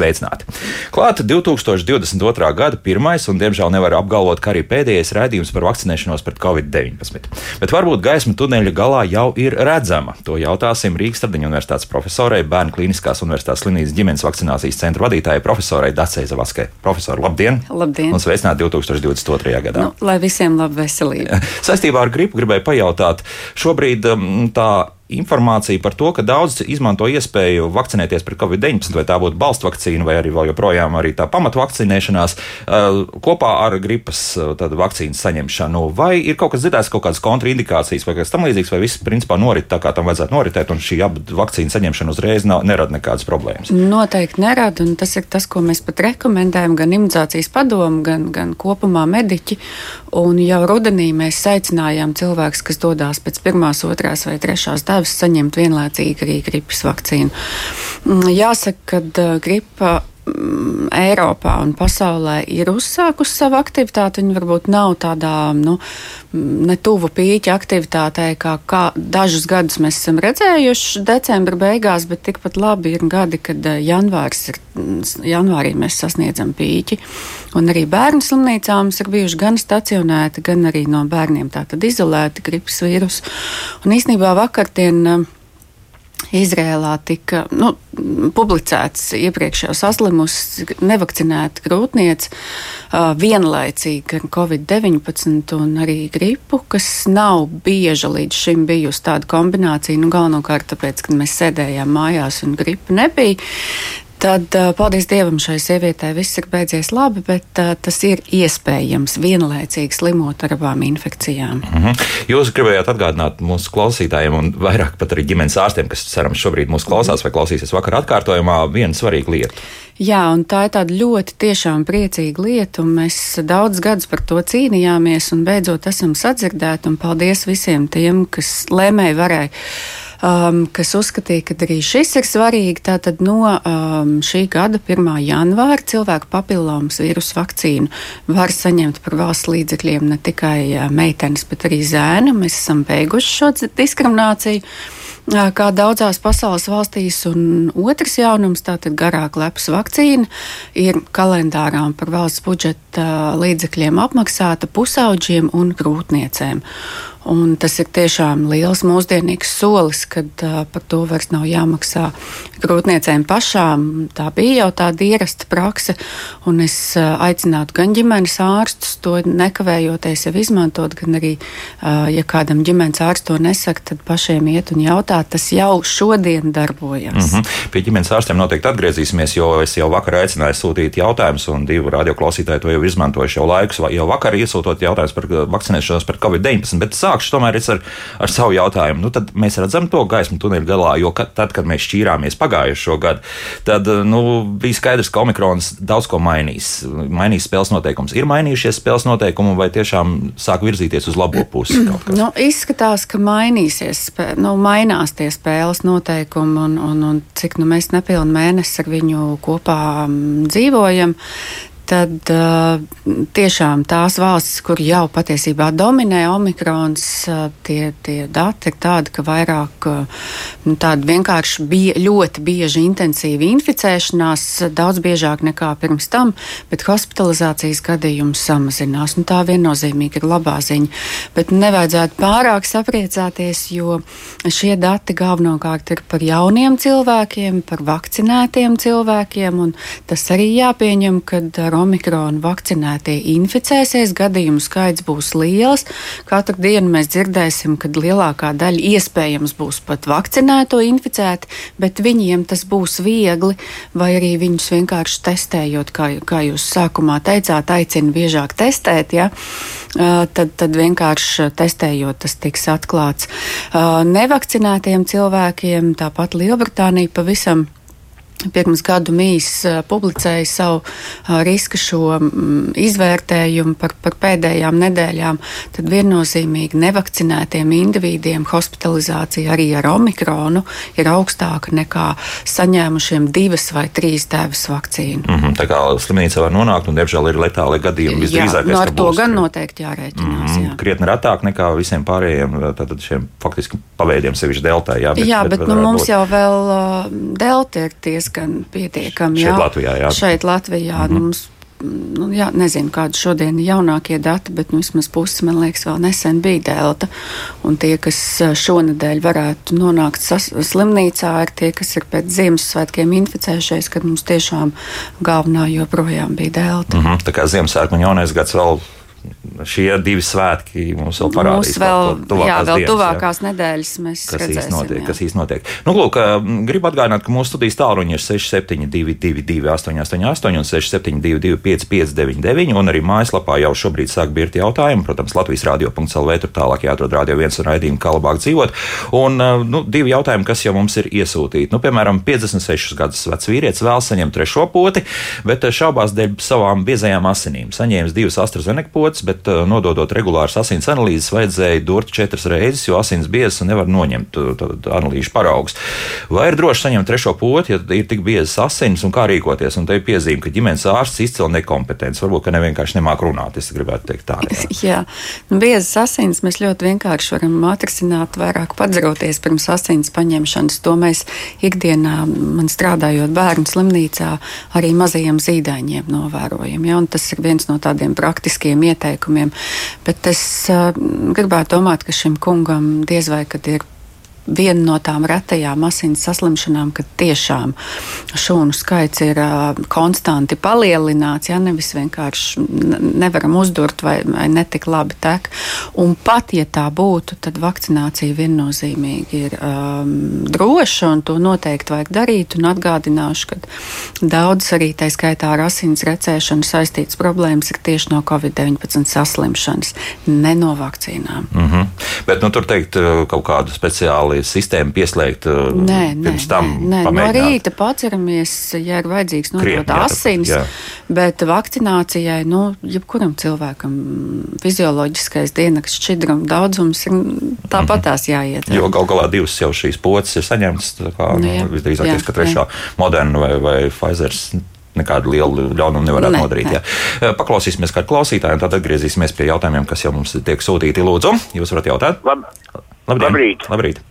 sveicināti! Klāta 2022. gada pirmais un, diemžēl, nevar apgalvot, ka arī pēdējais raidījums par vakcinēšanos pret covid-19. Bet varbūt gaisma tuneļa galā jau ir redzama. To jautāsim Rīgas Tradiņu universitātes profesorai, Bērnu klīniskās universitātes slimnīcas ģimenes vakcinācijas centra vadītājai, profesorai Dacei Zavaskai. Profesori, labdien! Labdien! Un sveicināti 2022. gadā! Nu, lai visiem laba veselība! Saistībā ar gripu gribēju pajautāt, šobrīd tā informācija par to, ka daudz izmanto iespēju vakcinēties pret covid-19, vai tā būtu balstu vakcīna, vai arī vēl joprojām arī tā pamatvakcinēšanās uh, kopā ar gripas uh, vakcīnas saņemšanu. Vai ir kaut kas dzirdēts, kaut kādas kontraindikācijas vai kas tam līdzīgs, vai viss principā norit tā, kā tam vajadzētu noritēt, un šī abu vakcīnu saņemšana uzreiz nav, nerada nekādas problēmas? Noteikti nerada, un tas ir tas, ko mēs pat rekomendējam gan imunizācijas padomu, gan, gan kopumā mediķi. Un jau rudenī mēs aicinājām cilvēkus, kas dodas pēc pirmās, otrās vai trešās devas tēvs saņemt vienlaicīgi arī gripas vakcīnu. Mm, jāsaka, ka gripa Eiropā un pasaulē ir uzsākusi savu aktivitāti. Viņa varbūt nav tādā nu, mm, netuvu pīķa aktivitātei, kā, kā dažus gadus mēs esam redzējuši decembra beigās, bet tikpat labi ir gadi, kad uh, janvārs ir, janvārī mēs sasniedzam pīķi. Un arī bērnu slimnīcā mums ir bijuši gan stacionēti, gan arī no bērniem izolēti gripas vīrusu. Un īsnībā vakardien uh, Izrēlā tika nu, publicēts iepriekšējā saslimusi nevakcinēta grūtniece vienlaicīgi ar covid-19 un arī gripu, kas nav bieža līdz šim bijusi tāda kombinācija. Nu, galvenokārt tāpēc, ka mēs sēdējām mājās un gripa nebija. Tad, paldies Dievam, šai sievietei viss ir beidzies labi, bet uh, tas ir iespējams vienlaicīgi slimot ar abām infekcijām. Mm -hmm. Jūs gribējāt atgādināt mūsu klausītājiem, un vairāk pat arī ģimenes ārstiem, kas cerams šobrīd mūs klausās vai klausīsies vakar atkārtojumā, vienu svarīgu lietu. Jā, un tā ir tāda ļoti tiešām priecīga lieta, un mēs daudz gadus par to cīnījāmies, un beidzot esam sadzirdēti, un paldies visiem tiem, kas lēmēji varēja um, kas uzskatīja, ka arī šis ir svarīgi. Tātad no um, šī gada 1. janvāra cilvēku papillomas vīrusu vakcīnu var saņemt par valsts līdzekļiem ne tikai uh, meitenes, bet arī zēni. Mēs esam beiguši šo diskrimināciju kā daudzās pasaules valstīs. Un otrs jaunums, tātad garāk lepas vakcīna, ir kalendārā par valsts budžeta līdzekļiem apmaksāta pusauģiem un grūtniecēm. Un tas ir tiešām liels mūsdienīgs solis, kad uh, par to vairs nav jāmaksā grūtniecēm pašām. Tā bija jau tāda ierasta prakse, un es uh, aicinātu gan ģimenes ārstus to nekavējoties jau izmantot, gan arī, uh, ja kādam ģimenes ārsts to nesaka, tad pašiem iet un jautāt. Tas jau šodien darbojas. Mm -hmm. Pie ģimenes ārstiem noteikti atgriezīsimies, jo es jau vakar aicināju sūtīt jautājumus, un divi radioklausītāji to jau izmantojuši jau laikus, jau vakar iesūtot jautājumus par vakcinēšanos pret Covid-19 sākšu tomēr ar, ar savu jautājumu. Nu, tad mēs redzam to gaismu tuneļa galā, jo kad, tad, kad mēs šķīrāmies pagājušo gadu, tad nu, bija skaidrs, ka Omikrons daudz ko mainīs. Mainīs spēles noteikumus. Ir mainījušies spēles noteikumi vai tiešām sāk virzīties uz labo pusi? Nu, izskatās, ka mainīsies, nu, mainās tie spēles noteikumi un, un, un cik nu, mēs nepilnu mēnesi ar viņu kopā dzīvojam tad uh, tiešām tās valstis, kur jau patiesībā dominē omikrons, uh, tie, tie dati ir tādi, ka vairāk uh, nu, tāda vienkārši bija ļoti bieži intensīva inficēšanās, daudz biežāk nekā pirms tam, bet hospitalizācijas gadījums samazinās. Nu, tā viennozīmīgi ir labā ziņa. Bet nevajadzētu pārāk sapriecāties, jo šie dati galvenokārt ir par jauniem cilvēkiem, par vakcinētiem cilvēkiem, un tas arī jāpieņem, kad ar omikronu vakcinētie inficēsies, gadījumu skaits būs liels. Katru dienu mēs dzirdēsim, ka lielākā daļa iespējams būs pat vakcinēto inficēti, bet viņiem tas būs viegli, vai arī viņus vienkārši testējot, kā, kā jūs sākumā teicāt, aicina biežāk testēt, ja? tad, tad vienkārši testējot tas tiks atklāts. Nevakcinētiem cilvēkiem tāpat Lielbritānija pavisam pirms gadu mīs publicēja savu riska šo izvērtējumu par, par pēdējām nedēļām, tad viennozīmīgi nevakcinētiem individiem hospitalizācija arī ar omikronu ir augstāka nekā saņēmušiem divas vai trīs dēvas vakcīnu. Mm -hmm, tā kā slimnīca var nonākt, un diemžēl ir letāli gadījumi. Jā, no ar to būs, gan noteikti jārēķinās. Mm -hmm, jā. Krietni retāk nekā visiem pārējiem, tātad šiem faktiski paveidiem, sevišķi deltā. Jā, bet, jā, bet, bet nu, mums būt... jau vēl delta ir diezgan diezgan pietiekami. Šeit jā, Latvijā, jā. Šeit Latvijā. Mm -hmm. mums, nu, jā, nezinu, kādi šodien ir jaunākie dati, bet nu, vismaz puses, man liekas, vēl nesen bija delta. Un tie, kas šonadēļ varētu nonākt slimnīcā, ir tie, kas ir pēc Ziemassvētkiem inficējušies, kad mums tiešām galvenā joprojām bija delta. Mm -hmm. Tā kā Ziemassvētku un jaunais gads vēl šie divi svētki mums vēl parādīs. Mums vēl, tuvākās, jā, vēl dienas, tuvākās jā. nedēļas mēs kas redzēsim. Notiek, jā. kas īsti notiek. Nu, lūk, gribu atgādināt, ka mūsu studijas tālruņi ir 6722, 888, un 672, 559, un arī mājaslapā jau šobrīd sāk birt jautājumi. Protams, Latvijas radio.clv tur tālāk jāatrod radio viens un raidījumu, kā labāk dzīvot. Un nu, divi jautājumi, kas jau mums ir iesūtīti. Nu, piemēram, 56 gadus vecs vīrietis vēl saņem trešo poti, bet šaubās dēļ savām biezajām asinīm. Saņēmis divas AstraZeneca potes, bet uh, nododot regulāras asins analīzes, vajadzēja durt četras reizes, jo asins biezas nevar noņemt uh, analīžu paraugus. Vai ir droši saņemt trešo poti, ja ir tik biezas asins un kā rīkoties? Un te ir piezīme, ka ģimenes ārsts izcila nekompetents. Varbūt, ka ne vienkārši nemāk runāt, es gribētu teikt tā. Jā, jā. Nu, biezas asins mēs ļoti vienkārši varam atrisināt vairāk padzeroties pirms asins paņemšanas. To mēs ikdienā, man strādājot bērnu slimnīcā, arī mazajiem zīdaiņiem novērojam. Ja? Un tas ir viens no tādiem praktiskiem ieteikumiem. Bet es uh, gribētu domāt, ka šim kungam diez vai kad ir viena no tām retajām asins saslimšanām, kad tiešām šūnu skaits ir uh, konstanti palielināts, ja nevis vienkārši nevaram uzdurt vai, vai netik labi tek. Un pat ja tā būtu, tad vakcinācija viennozīmīgi ir um, droša un to noteikti vajag darīt. Un atgādināšu, ka daudzas arī tā skaitā ar asins recēšanu saistītas problēmas ir tieši no Covid-19 saslimšanas, ne no vakcīnām. Mm -hmm. Bet nu, tur teikt kaut kādu speciālu sistēmu pieslēgt uh, nē, pirms tam. Nē, nē. no rīta paceramies, ja ir vajadzīgs nodot asins, jā. bet vakcinācijai, nu, jebkuram cilvēkam fizioloģiskais dienas šķidruma daudzums ir tāpatās mhm. jāiet. Jo gal galā divas jau šīs pocis ir saņemtas, kā nu, nu, visdrīzāk, ka trešā Moderna vai, vai Pfizers nekādu lielu ļaunumu nevarētu ne, nodarīt. Ne. Jā. Paklausīsimies kādu klausītāju, un tad atgriezīsimies pie jautājumiem, kas jau mums tiek sūtīti. Lūdzu, jūs varat jautāt? Lab, Labdien. labrīt! Labrīt.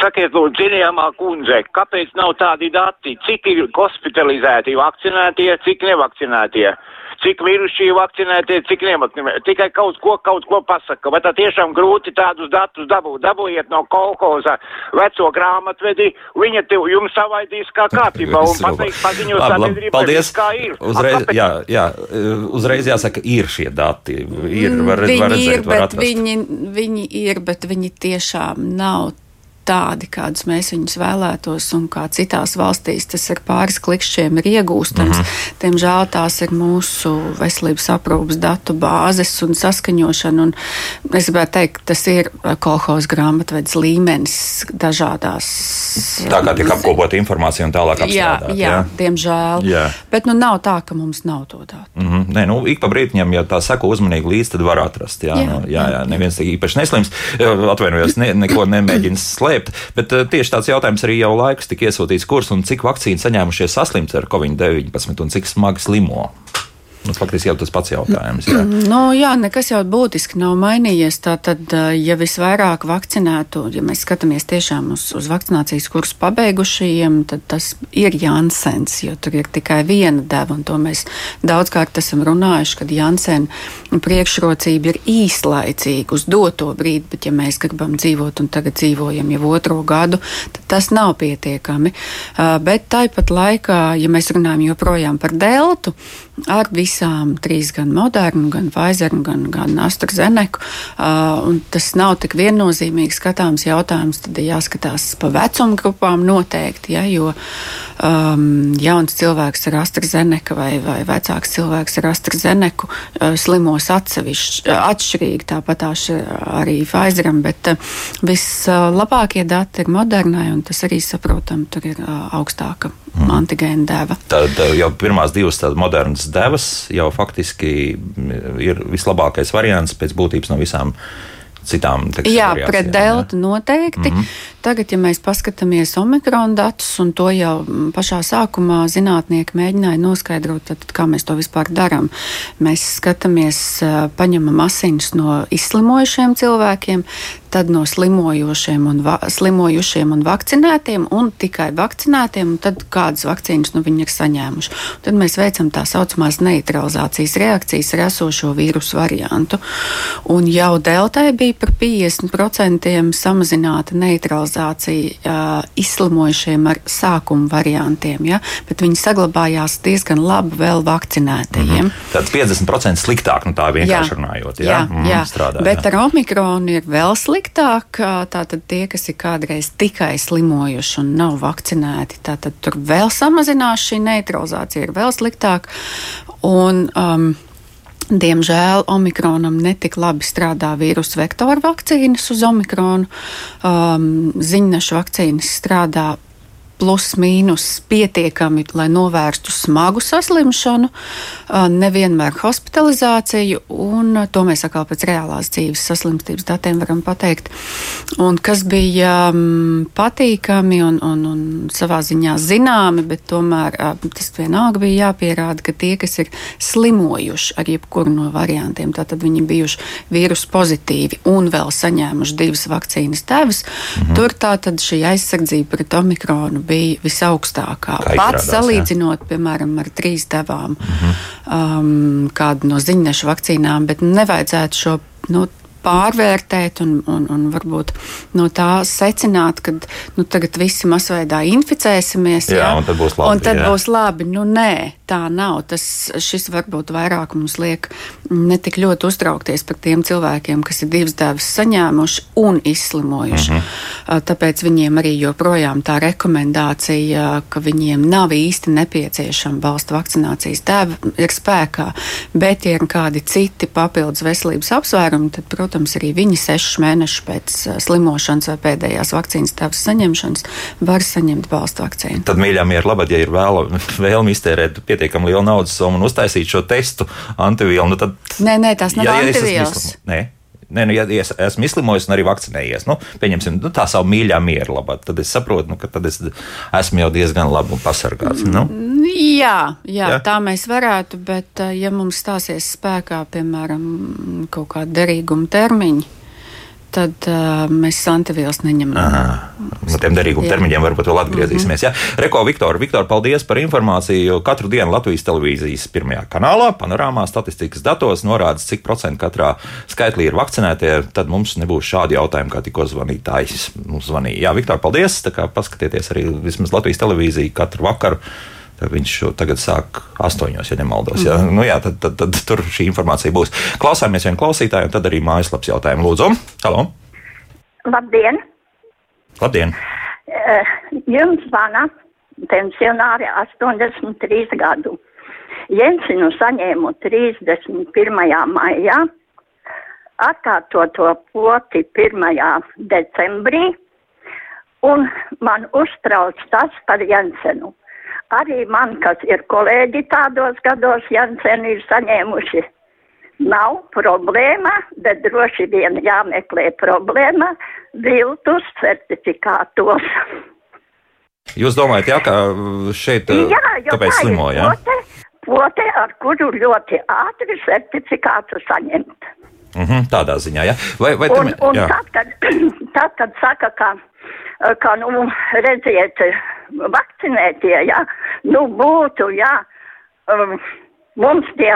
Sakiet, lūdzu, cienījamā kundze, kāpēc nav tādi dati, cik ir hospitalizēti vakcinētie, cik nevakcinētie? Cik mirušie vakcinētie, cik nevakcinētie. Tikai kaut ko, kaut ko pasaka. Vai tā tiešām grūti tādus datus dabūt? Dabūjiet no kolhoza veco grāmatvedi, viņa tev jums savaidīs kā kārtībā un pateiks paziņos sabiedrībai, paldies. kā ir. Uzreiz, jā, jā, uzreiz jāsaka, ir šie dati. Ir, var, viņi var redzēt, ir, bet viņi, viņi ir, bet viņi tiešām nav tādi, kādus mēs viņus vēlētos, un kā citās valstīs tas ar pāris klikšķiem ir iegūstams. Mm -hmm. Diemžēl tās ir mūsu veselības aprūpas datu bāzes un saskaņošana. Un es gribētu teikt, tas ir kolhoz grāmatvedis līmenis dažādās. Tā kā tiek apkopota informācija un tālāk apstrādāt. Jā, jā, jā, diemžēl. Jā. Bet nu nav tā, ka mums nav to datu. Mm -hmm. Nē, nu, ik pa brītiņam, ja tā seko uzmanīgi līdzi, tad var atrast. Jā, jā, nu, jā, jā neviens īpaši neslims. Atvainojos, ne, neko nemēģina slēpt slēpt. Bet uh, tieši tāds jautājums arī jau laikus tika iesūtīts, kurš un cik vakcīnu saņēmušie saslimt ar Covid-19 un cik smagi slimo. Nu, faktiski jau tas pats jautājums. Jā, nu, jā nekas jau būtiski nav mainījies. Tātad, ja visvairāk vakcinētu, ja mēs skatāmies tiešām uz, uz vakcinācijas kursu pabeigušajiem, tad tas ir Jansens, jo tur ir tikai viena deva, un to mēs daudzkārt esam runājuši, ka Jansena priekšrocība ir īslaicīga uz doto brīdi, bet ja mēs gribam dzīvot un tagad dzīvojam jau otro gadu, tad tas nav pietiekami. Bet tāpat laikā, ja mēs runājam joprojām par deltu, ar visām trīs, gan Modernu, gan Pfizer, gan, gan AstraZeneca. Uh, tas nav tik viennozīmīgi skatāms jautājums. Tad ir jāskatās pa vecuma grupām noteikti, ja, jo um, jauns cilvēks ar AstraZeneca vai, vai vecāks cilvēks ar AstraZeneca uh, slimos atsevišķi, atšķirīgi, tāpat arī Pfizeram, bet uh, vislabākie dati ir Modernai, un tas arī saprotam, tur ir uh, augstāka mm. antigēna deva. Tad jau pirmās divas modernas devas jau faktiski ir vislabākais variants pēc būtības no visām citām tekstām. Jā, pret delta noteikti. Mm -hmm. Tagad, ja mēs paskatāmies omikrona datus, un to jau pašā sākumā zinātnieki mēģināja noskaidrot, tad, kā mēs to vispār darām. Mēs skatāmies, paņemam asinis no izslimojušiem cilvēkiem, tad no slimojošiem un, va, slimojušiem un vakcinētiem, un tikai vakcinētiem, un tad kādas vakcīnas nu, viņi ir saņēmuši. Tad mēs veicam tā saucamās neutralizācijas reakcijas ar esošo vīrusu variantu. Un jau deltai bija par 50% samazināta neutralizācija uh, izslimojušiem ar sākuma variantiem, ja? bet viņi saglabājās diezgan labi vēl vakcinētajiem. Mm -hmm. Tad 50% sliktāk, nu tā vienkārši jā, runājot. Jā, jā, mm, jā. Strādā, bet jā. ar omikronu ir vēl sliktāk. Tātad tie, kas ir kādreiz tikai slimojuši un nav vakcinēti, tad tur vēl samazinās šī neutralizācija, ir vēl sliktāk. Un, um, Diemžēl omikronam netik labi strādā vīrusu vektoru vakcīnas uz omikronu. Um, ziņnešu vakcīnas strādā plus mīnus pietiekami, lai novērstu smagu saslimšanu, nevienmēr hospitalizāciju, un to mēs atkal pēc reālās dzīves saslimstības datiem varam pateikt. Un kas bija patīkami un, un, un savā ziņā zināmi, bet tomēr tas vienalga bija jāpierāda, ka tie, kas ir slimojuši ar jebkuru no variantiem, tātad viņi bijuši vīrusu pozitīvi un vēl saņēmuši divas vakcīnas tēvas, mhm. tur tātad šī aizsardzība pret omikronu bija visaugstākā. Pats salīdzinot, jā. piemēram, ar trīs devām, mm -hmm. um, kādu no ziņnešu vakcīnām, bet nevajadzētu šo. Nu, pārvērtēt un, un, un varbūt no tā secināt, ka nu, tagad visi masveidā inficēsimies. Jā, jā un tad būs labi. Un tad jā. būs labi. Nu, nē, tā nav. Tas, šis varbūt vairāk mums liek netik ļoti uztraukties par tiem cilvēkiem, kas ir divas dēvas saņēmuši un izslimojuši. Mm -hmm. Tāpēc viņiem arī joprojām tā rekomendācija, ka viņiem nav īsti nepieciešama balsta vakcinācijas dēva, ir spēkā. Bet, ja ir kādi citi papildus veselības apsvērumi, tad, protams, arī viņi sešus mēnešus pēc slimošanas vai pēdējās vakcīnas dēvas saņemšanas var saņemt balsta vakcīnu. Tad, mīļā, ir labi, ja ir vēlme vēl iztērēt pietiekami lielu naudas summu un uztaisīt šo testu antivielu, nu tad. Nē, nē, tās nav ja, antivielas. Nē. Nē, nu, ja es esmu izslimojis un arī vakcinējies, nu, pieņemsim nu, tā savu mīļā miera labā, tad es saprotu, nu, ka tad es esmu jau diezgan labi pasargāts. Nu? Jā, jā, jā, tā mēs varētu, bet ja mums stāsies spēkā, piemēram, kaut kāda derīguma termiņa, tad uh, mēs antivielas neņemam. No tiem derīguma termiņiem varbūt vēl atgriezīsimies. Mm -hmm. ja? Reko, Viktor, Viktor, paldies par informāciju. Katru dienu Latvijas televīzijas pirmajā kanālā, panorāmā statistikas datos norāda, cik procentu katrā skaitlī ir vakcinētie. Tad mums nebūs šādi jautājumi, kā tikko zvanītājs mums zvanīja. Jā, Viktor, paldies! Paskatieties arī vismaz Latvijas televīziju katru vakaru Viņš tagad sāk astoņos, ja nemaldos. Ja? Mm. Nu, jā, tad, tad, tad tur šī informācija būs. Klausāmies vienu klausītāju, un tad arī mājaslapas jautājumu. Lūdzu, halo! Labdien! Labdien! Uh, jums zvana pensionāri 83 gadu. Jensinu saņēmu 31. maijā, atkārtoto poti 1. decembrī, un man uztrauc tas par Jensenu arī man, kas ir kolēģi tādos gados, Jansen ir saņēmuši. Nav problēma, bet droši vien jāmeklē problēma viltus certifikātos. Jūs domājat, jā, ka šeit jā, tāpēc slimo, jā? Pote, pote, ar kuru ļoti ātri certifikātu saņemt. Mm -hmm, tādā ziņā, jā. Vai, vai un, tam, un jā. Tad, kad, tad, kad saka, ka, ka nu, redziet, vakcinētie, jā, nu būtu, jā, um, mums tie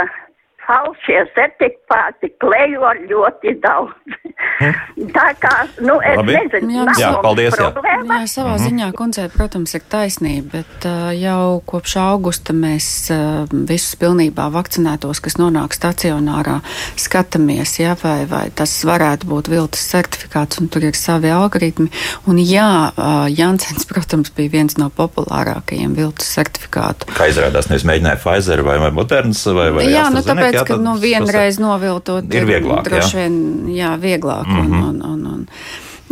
falšie certifikāti klejo ļoti daudz. Hmm. Tā kā, nu, es Labi. nezinu, jā, jā, paldies, problēma. Jā, savā mm -hmm. ziņā kundzei, protams, ir taisnība, bet uh, jau kopš augusta mēs uh, visus pilnībā vakcinētos, kas nonāk stacionārā, skatāmies, jā, vai, vai tas varētu būt viltus certifikāts, un tur ir savi algoritmi. Un jā, uh, Jansens, protams, bija viens no populārākajiem viltus certifikātu. Kā izrādās, nevis mēģināja Pfizer vai, vai Moderns vai, vai Jā, nu tāpēc, jā, ka nu, vienreiz noviltot ir vieglāk. Droši vien, jā, vieglāk. Mm -hmm. un, un, un, un,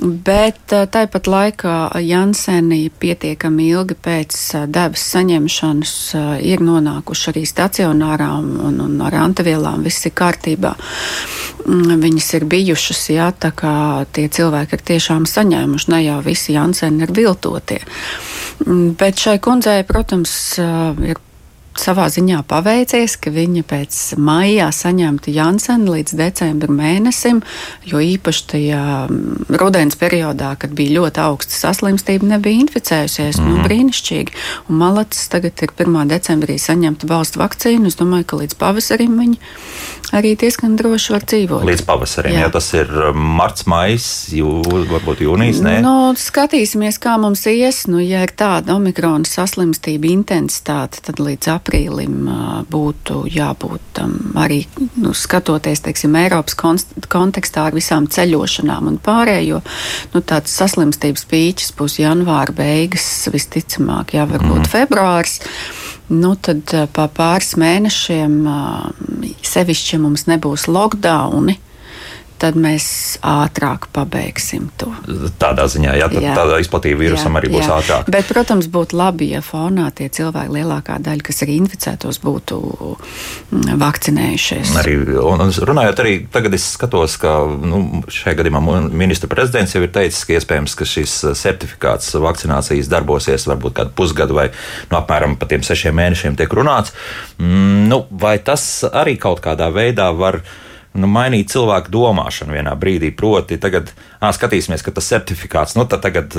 Bet tāpat laikā Janseni pietiekami ilgi pēc devas saņemšanas ir nonākuši arī stacionārā un, un, un ar antivielām viss ir kārtībā. Mm, viņas ir bijušas, jā, tā kā tie cilvēki ir tiešām saņēmuši, ne jau visi Janseni ir viltotie. Mm, bet šai kundzei, protams, ir savā ziņā paveicies, ka viņa pēc maijā saņemta Jansena līdz decembra mēnesim, jo īpaši tajā rudens periodā, kad bija ļoti augsta saslimstība, nebija inficējusies. Mm. Nu, mhm. brīnišķīgi. Un Malacis tagad ir 1. decembrī saņemta valsts vakcīnu. Es domāju, ka līdz pavasarim viņa arī diezgan droši var dzīvot. Līdz pavasarim, jā, ja tas ir um, marts, maijs, jū, varbūt jūnijas. Nē? Nu, skatīsimies, kā mums ies. Nu, ja ir tāda omikrona saslimstība intensitāte, tad līdz aprīlim būtu jābūt um, arī nu, skatoties, teiksim, Eiropas kontekstā ar visām ceļošanām un pārējo. Nu, tāds saslimstības pīķis būs janvāra beigas, visticamāk, jā, varbūt mm. februārs. Nu, tad pa pāris mēnešiem, sevišķi, ja mums nebūs lockdowni, tad mēs ātrāk pabeigsim to. Tādā ziņā, jā, jā. tādā izplatība vīrusam jā, arī būs jā. ātrāk. Bet, protams, būtu labi, ja fonā tie cilvēki, lielākā daļa, kas ir inficētos, būtu mm, vakcinējušies. Arī, un, un runājot arī, tagad es skatos, ka nu, šajā gadījumā ministra prezidents jau ir teicis, ka iespējams, ka šis certifikāts vakcinācijas darbosies varbūt kādu pusgadu vai nu, apmēram pa tiem sešiem mēnešiem tiek runāts. Mm, nu, vai tas arī kaut kādā veidā var nu, mainīt cilvēku domāšanu vienā brīdī. Proti, tagad ā, skatīsimies, ka tas certifikāts, nu, tad tagad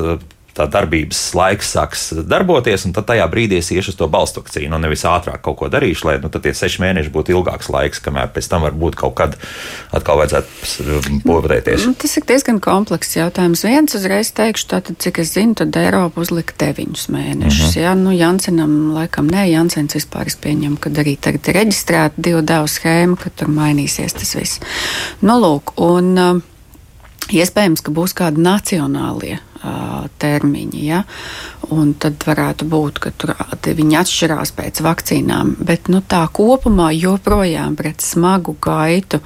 tā darbības laiks sāks darboties, un tad tajā brīdī es iešu uz to balstu vakcīnu, un nevis ātrāk kaut ko darīšu, lai nu, tie seši mēneši būtu ilgāks laiks, kamēr pēc tam varbūt kaut kad atkal vajadzētu povadēties. Nu, tas ir diezgan komplekss jautājums. Viens uzreiz teikšu, tātad, cik es zinu, tad Eiropa uzlika deviņus mēnešus. Mm -hmm. Jā, nu, Jansenam laikam nē, Jansens vispār es pieņemu, ka arī tagad ir reģistrēta divu devu schēma, ka tur mainīsies tas viss. Nu, lūk, un, uh, Iespējams, ka būs kādi nacionālie termiņi, ja? un tad varētu būt, ka tur viņi atšķirās pēc vakcīnām, bet nu, tā kopumā joprojām pret smagu gaitu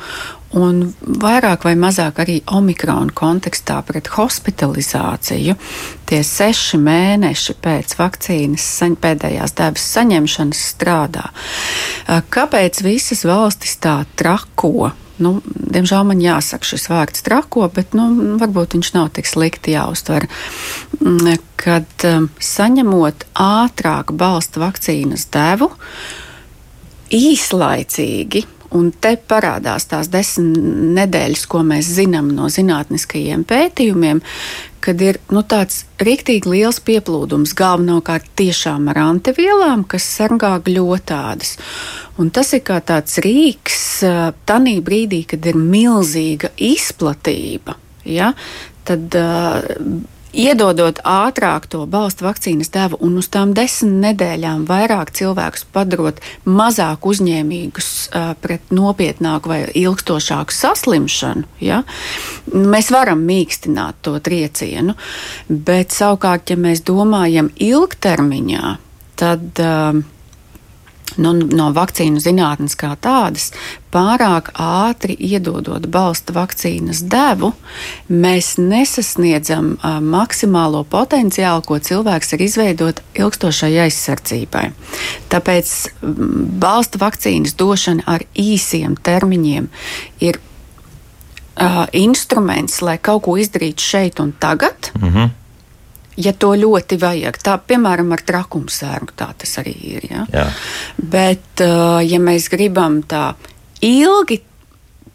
un vairāk vai mazāk arī omikrona kontekstā pret hospitalizāciju. Tie seši mēneši pēc vakcīnas pēdējās devas saņemšanas strādā. Kāpēc visas valstis tā trako? Nu, diemžēl man jāsaka šis vārds trako, bet nu, varbūt viņš nav tik slikti jāuztver. Mm, kad um, saņemot ātrāk balsta vakcīnas devu, īslaicīgi Un te parādās tās desmit nedēļas, ko mēs zinām no zinātniskajiem pētījumiem, kad ir nu, tāds rīktīgi liels pieplūdums galvenokārt tiešām ar antivielām, kas sargā gļotādas. Un tas ir kā tāds rīks tanī brīdī, kad ir milzīga izplatība. Ja, tad uh, Iedodot ātrāk to balstu vakcīnas devu un uz tām desmit nedēļām vairāk cilvēkus padarot mazāk uzņēmīgus uh, pret nopietnāku vai ilgstošāku saslimšanu, ja, mēs varam mīkstināt to triecienu. Bet savukārt, ja mēs domājam ilgtermiņā, tad. Uh, nu, no vakcīnu zinātnes kā tādas, pārāk ātri iedodot balsta vakcīnas devu, mēs nesasniedzam a, maksimālo potenciālu, ko cilvēks var izveidot ilgstošai aizsardzībai. Tāpēc balsta vakcīnas došana ar īsiem termiņiem ir a, instruments, lai kaut ko izdarītu šeit un tagad. Mm -hmm ja to ļoti vajag. Tā, piemēram, ar trakumu sērgu tā tas arī ir. Ja? Jā. Bet, uh, ja mēs gribam tā ilgi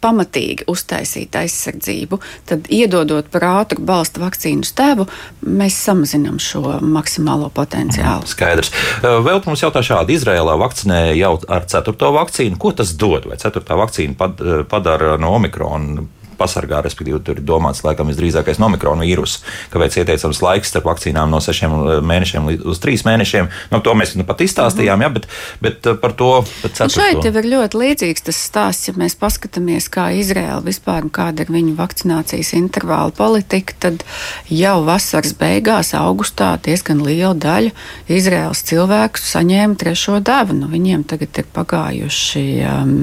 pamatīgi uztaisīt aizsardzību, tad iedodot par ātru balstu vakcīnu stevu, mēs samazinām šo maksimālo potenciālu. Skaidrs. Uh, vēl mums jautā šādi. Izrēlā vakcinēja jau ar ceturto vakcīnu. Ko tas dod? Vai ceturtā vakcīna uh, padara no omikrona pasargā, respektīvi, tur ir domāts laikam visdrīzākais no mikrona vīrusa, kāpēc ieteicams laiks starp vakcīnām no sešiem uh, mēnešiem līdz trīs mēnešiem. Nu, to mēs nu pat izstāstījām, mm -hmm. ja, bet, bet uh, par to nu, šeit jau ir ļoti līdzīgs tas stāsts, ja mēs paskatāmies, kā Izraela vispār un kāda ir viņu vakcinācijas intervāla politika, tad jau vasaras beigās, augustā diezgan liela daļa Izraels cilvēku saņēma trešo devu. Nu, viņiem tagad ir pagājuši um,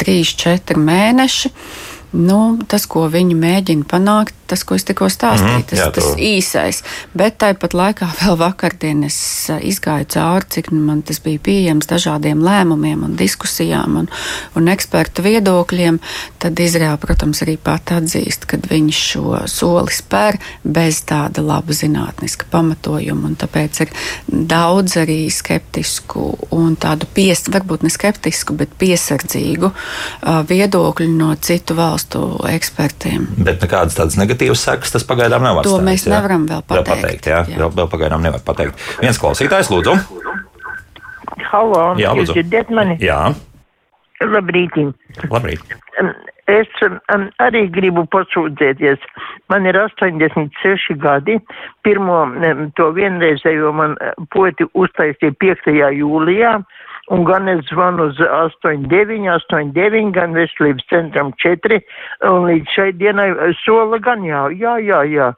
trīs, četri mēneši. Nu, tas, ko viņi mēģina panākt, tas, ko es tikko stāstīju, Mhm, tas, jā, tas to- īsais. Bet tāpat laikā vēl vakardien es uh, izgāju cauri, cik man tas bija pieejams dažādiem lēmumiem un diskusijām un, un ekspertu viedokļiem. Tad Izraela, protams, arī pat atzīst, ka viņi šo soli spēr bez tāda laba zinātniska pamatojuma. Tāpēc ir daudz arī skeptisku un tādu pies, varbūt ne skeptisku, bet piesardzīgu uh, viedokļu no citu valstu ekspertiem. Bet nekādas tādas negatīvas sekas tas pagaidām nav. To atstājis, mēs jā? nevaram vēl pateikt, pateikt jā, jā. Vēl, vēl pagaidām nevar pateikt. Viens klausītājs, lūdzu. Halo, Jā, jūs lūdzu. dzirdat mani? Jā, Labrīt. labrīt. Um, Es um, arī gribu pasūdzēties. Man ir 86 gadi. Pirmo um, to vienreizējo man uh, poti uztaisīja 5. jūlijā. Un gan es zvanu uz 89, 89, gan veselības centram 4. Un līdz šai dienai uh, sola gan jā, jā, jā, jā.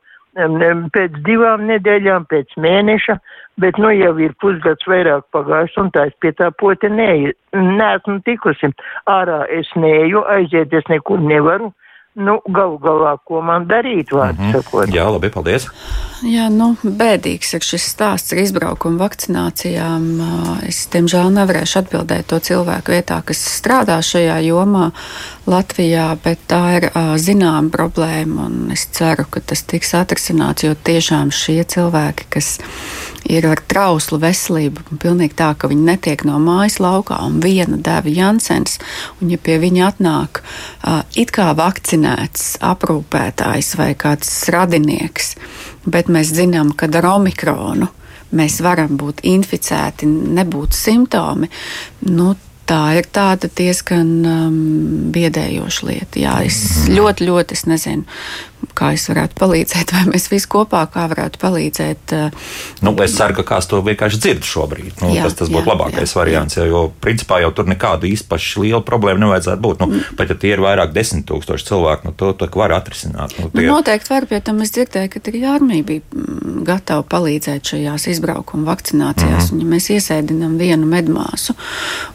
Pēc divām nedēļām, pēc mēneša, bet nu jau ir pusgads vairāk pagājis, un tā es pie tā poti neesmu tikusi. Ārā es neju, aiziet es nekur nevaru. Nu, galu galā, ko man darīt, vārdu mm -hmm. sakot. Jā, labi, paldies. Jā, nu, bēdīgs ir šis stāsts ar izbraukumu vakcinācijām. Es, diemžēl, nevarēšu atbildēt to cilvēku vietā, kas strādā šajā jomā Latvijā, bet tā ir zināma problēma, un es ceru, ka tas tiks atrisināts, jo tiešām šie cilvēki, kas ir ar trauslu veselību, pilnīgi tā, ka viņi netiek no mājas laukā, un viena deva Jansens, un ja pie viņa atnāk uh, it kā vakcinēts aprūpētājs vai kāds radinieks, bet mēs zinām, ka ar omikronu mēs varam būt inficēti, nebūt simptomi. Nu, Tā ir tāda diezgan um, biedējoša lieta. Jā, es ļoti, ļoti es nezinu, kā es varētu palīdzēt, vai mēs visi kopā kā varētu palīdzēt. Uh, Nu, es ceru, ka kāds to vienkārši dzird šobrīd. Nu, Jā, tas, tas būtu jā, labākais jā, variants, jā, jo principā jau tur nekādu īpaši lielu problēmu nevajadzētu būt. Nu, pat ja tie ir vairāk desmit tūkstoši cilvēku, nu, to, to var atrisināt. Nu, Nu, tie, noteikti var, pie tam es dzirdēju, ka arī armija bija mm, gatava palīdzēt šajās izbraukuma vakcinācijās. Mm -hmm. Mēs iesēdinām vienu medmāsu,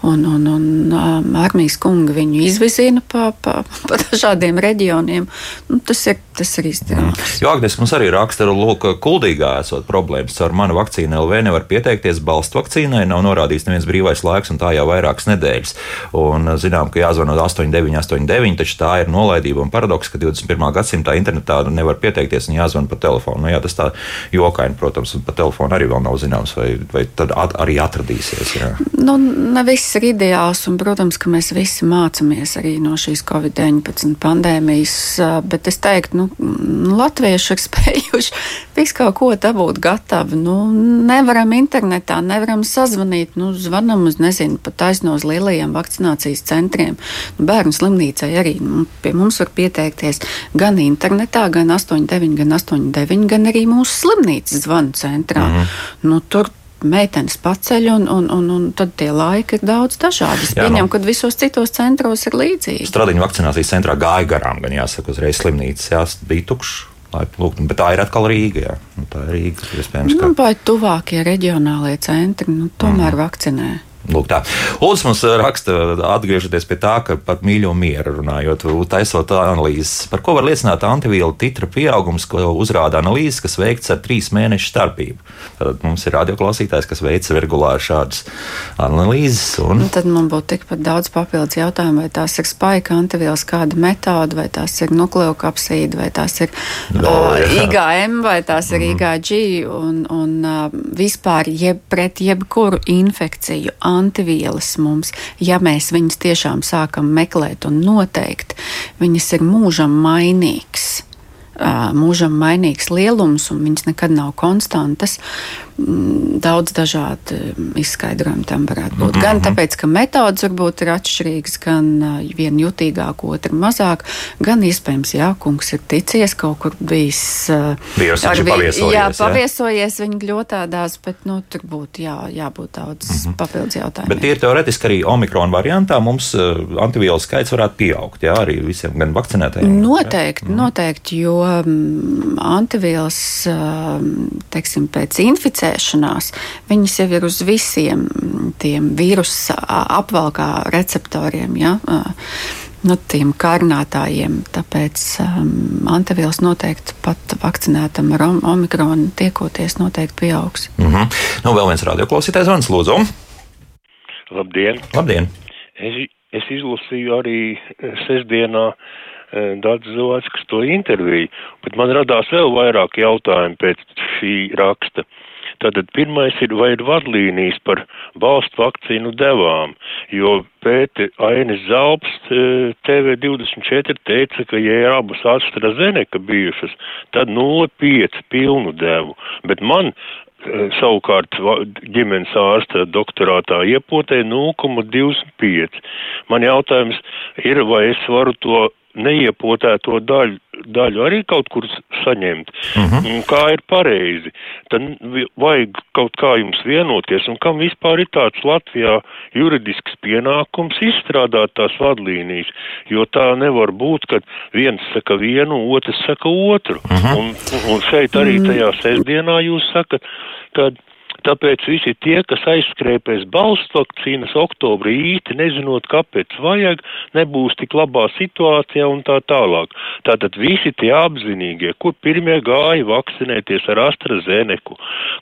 un, un, un um, armijas kungi viņu izvizina pa, pa, pa dažādiem reģioniem. Nu, tas ir, tas ir izdarāms. Jo Agnēs mums arī raksta, ka kuldīgā esot problēmas. Ar manu vakcīnu LV nevar pieteikties balstu vakcīnai, nav norādīts neviens brīvais laiks, un tā jau vairākas nedēļas. Un zinām, ka jāzvana 8989, taču tā ir nolaidība un paradoks, ka 21. gadsimtā internetā nevar pieteikties un jāzvana pa telefonu. Nu, jā, tas tā jokaini, protams, un pa telefonu arī vēl nav zināms, vai, vai tad at, arī atradīsies. Jā. Nu, ne viss ir ideāls, un, protams, ka mēs visi mācāmies arī no šīs Covid-19 pandēmijas. ā, Bet es teiktu, nu, mm, latvieši ir spējuši visu kaut ko dabūt gatavu. Nu, nevaram internetā, nevaram sazvanīt. Nu, zvanam uz, nezinu, pat taisno uz lielajiem vakcinācijas centriem. Nu, bērnu slimnīcai arī nu, pie mums var pieteikties gan internetā, gan 89, gan 89, gan arī mūsu slimnīcas zvanu centrā. Mm nu, tur meitenes paceļ, un, un, un, un tad tie laiki ir daudz dažādi. Es pieņemu, nu. ka visos citos centros ir līdzīgi. Stradiņu vakcinācijas centrā gāja garām, gan jāsaka, uzreiz slimnīcas jā, bija tukšs. lai lūgtu, Bet tā ir atkal Rīga. Jā. Nu, tā ir Rīga. Iespējams, ka Nu, vai tuvākie reģionālie centri nu, tomēr mm. vakcinē? Lūk, tā. Lūdzu, mums raksta, atgriežoties pie tā, ka par mīļo mieru runājot, taisot analīzes, par ko var liecināt antivielu titra pieaugums, ko uzrāda analīzes, kas veikts ar trīs mēnešu starpību. Tad mums ir radioklausītājs, kas veic regulāri šādas analīzes. Un... Nu, tad man būtu tikpat daudz papildus jautājumu, vai tās ir spaika antivielas, kāda metode, vai tās ir nukleokapsīda, vai tās ir No, uh. IgM, vai tās ir Mhm. IgG, un, un uh, vispār jeb, pret jebkuru infekciju antivielas mums, ja mēs viņus tiešām sākam meklēt un noteikt, viņas ir mūžam mainīgs. ā, mūžam mainīgs lielums, un viņas nekad nav konstantas. Mm, Daudz dažādu izskaidrojumu tam varētu būt. Gan tāpēc, ka metodas varbūt ir atšķirīgas, gan ā, viena jutīgāka, otra mazāk, gan iespējams, jā, kungs ir ticies kaut kur bijis. ā, Vīruss ar paviesojies, Jā, jā? paviesojies viņa gļotādās, bet nu, tur būtu jā, jābūt daudz mm -hmm. papildus jautājumu. Bet ir teorētiski arī omikrona variantā mums uh, antivielu skaits varētu pieaugt. Jā, arī visiem gan vakcinētajiem. Noteikti, noteikti, jo mm, antivielas, teiksim, pēc inficēšanās, viņas jau ir uz visiem mm, tiem vīrusu apvalkā receptoriem. Ja? nu, tiem kārnātājiem. Tāpēc um, antivielas noteikti pat vakcinētam ar omikronu tiekoties noteikti pieaugs. Mm -hmm. Nu, vēl viens radioklausītājs zvans, lūdzu. Labdien! Labdien. Es, es izlasīju arī eh, sestdienā eh, daudz cilvēks, kas to interviju, bet man radās vēl vairāk jautājumu pēc šī raksta. Tātad pirmais ir, vai ir vadlīnijas par valstu vakcīnu devām, jo pēti Ainis Zalps TV24 teica, ka, ja ir abas AstraZeneca bijušas, tad 0,5 pilnu devu, bet man savukārt ģimenes ārsta doktorātā iepotē 0,25. Man jautājums ir, vai es varu to neiepotēto daļu, daļu arī kaut kur saņemt. Uh Mhm. -huh. Kā ir pareizi? Tad vajag kaut kā jums vienoties, un kam vispār ir tāds Latvijā juridisks pienākums izstrādāt tās vadlīnijas, jo tā nevar būt, ka viens saka vienu, otrs saka otru. Uh Mhm. -huh. un, un šeit arī tajā sestdienā jūs sakat, ka Tāpēc visi tie, kas aizskrēpēs balstu vakcīnas oktobrī īsti nezinot, kāpēc vajag, nebūs tik labā situācijā un tā tālāk. Tātad visi tie apzinīgie, kur pirmie gāja vakcinēties ar AstraZeneku,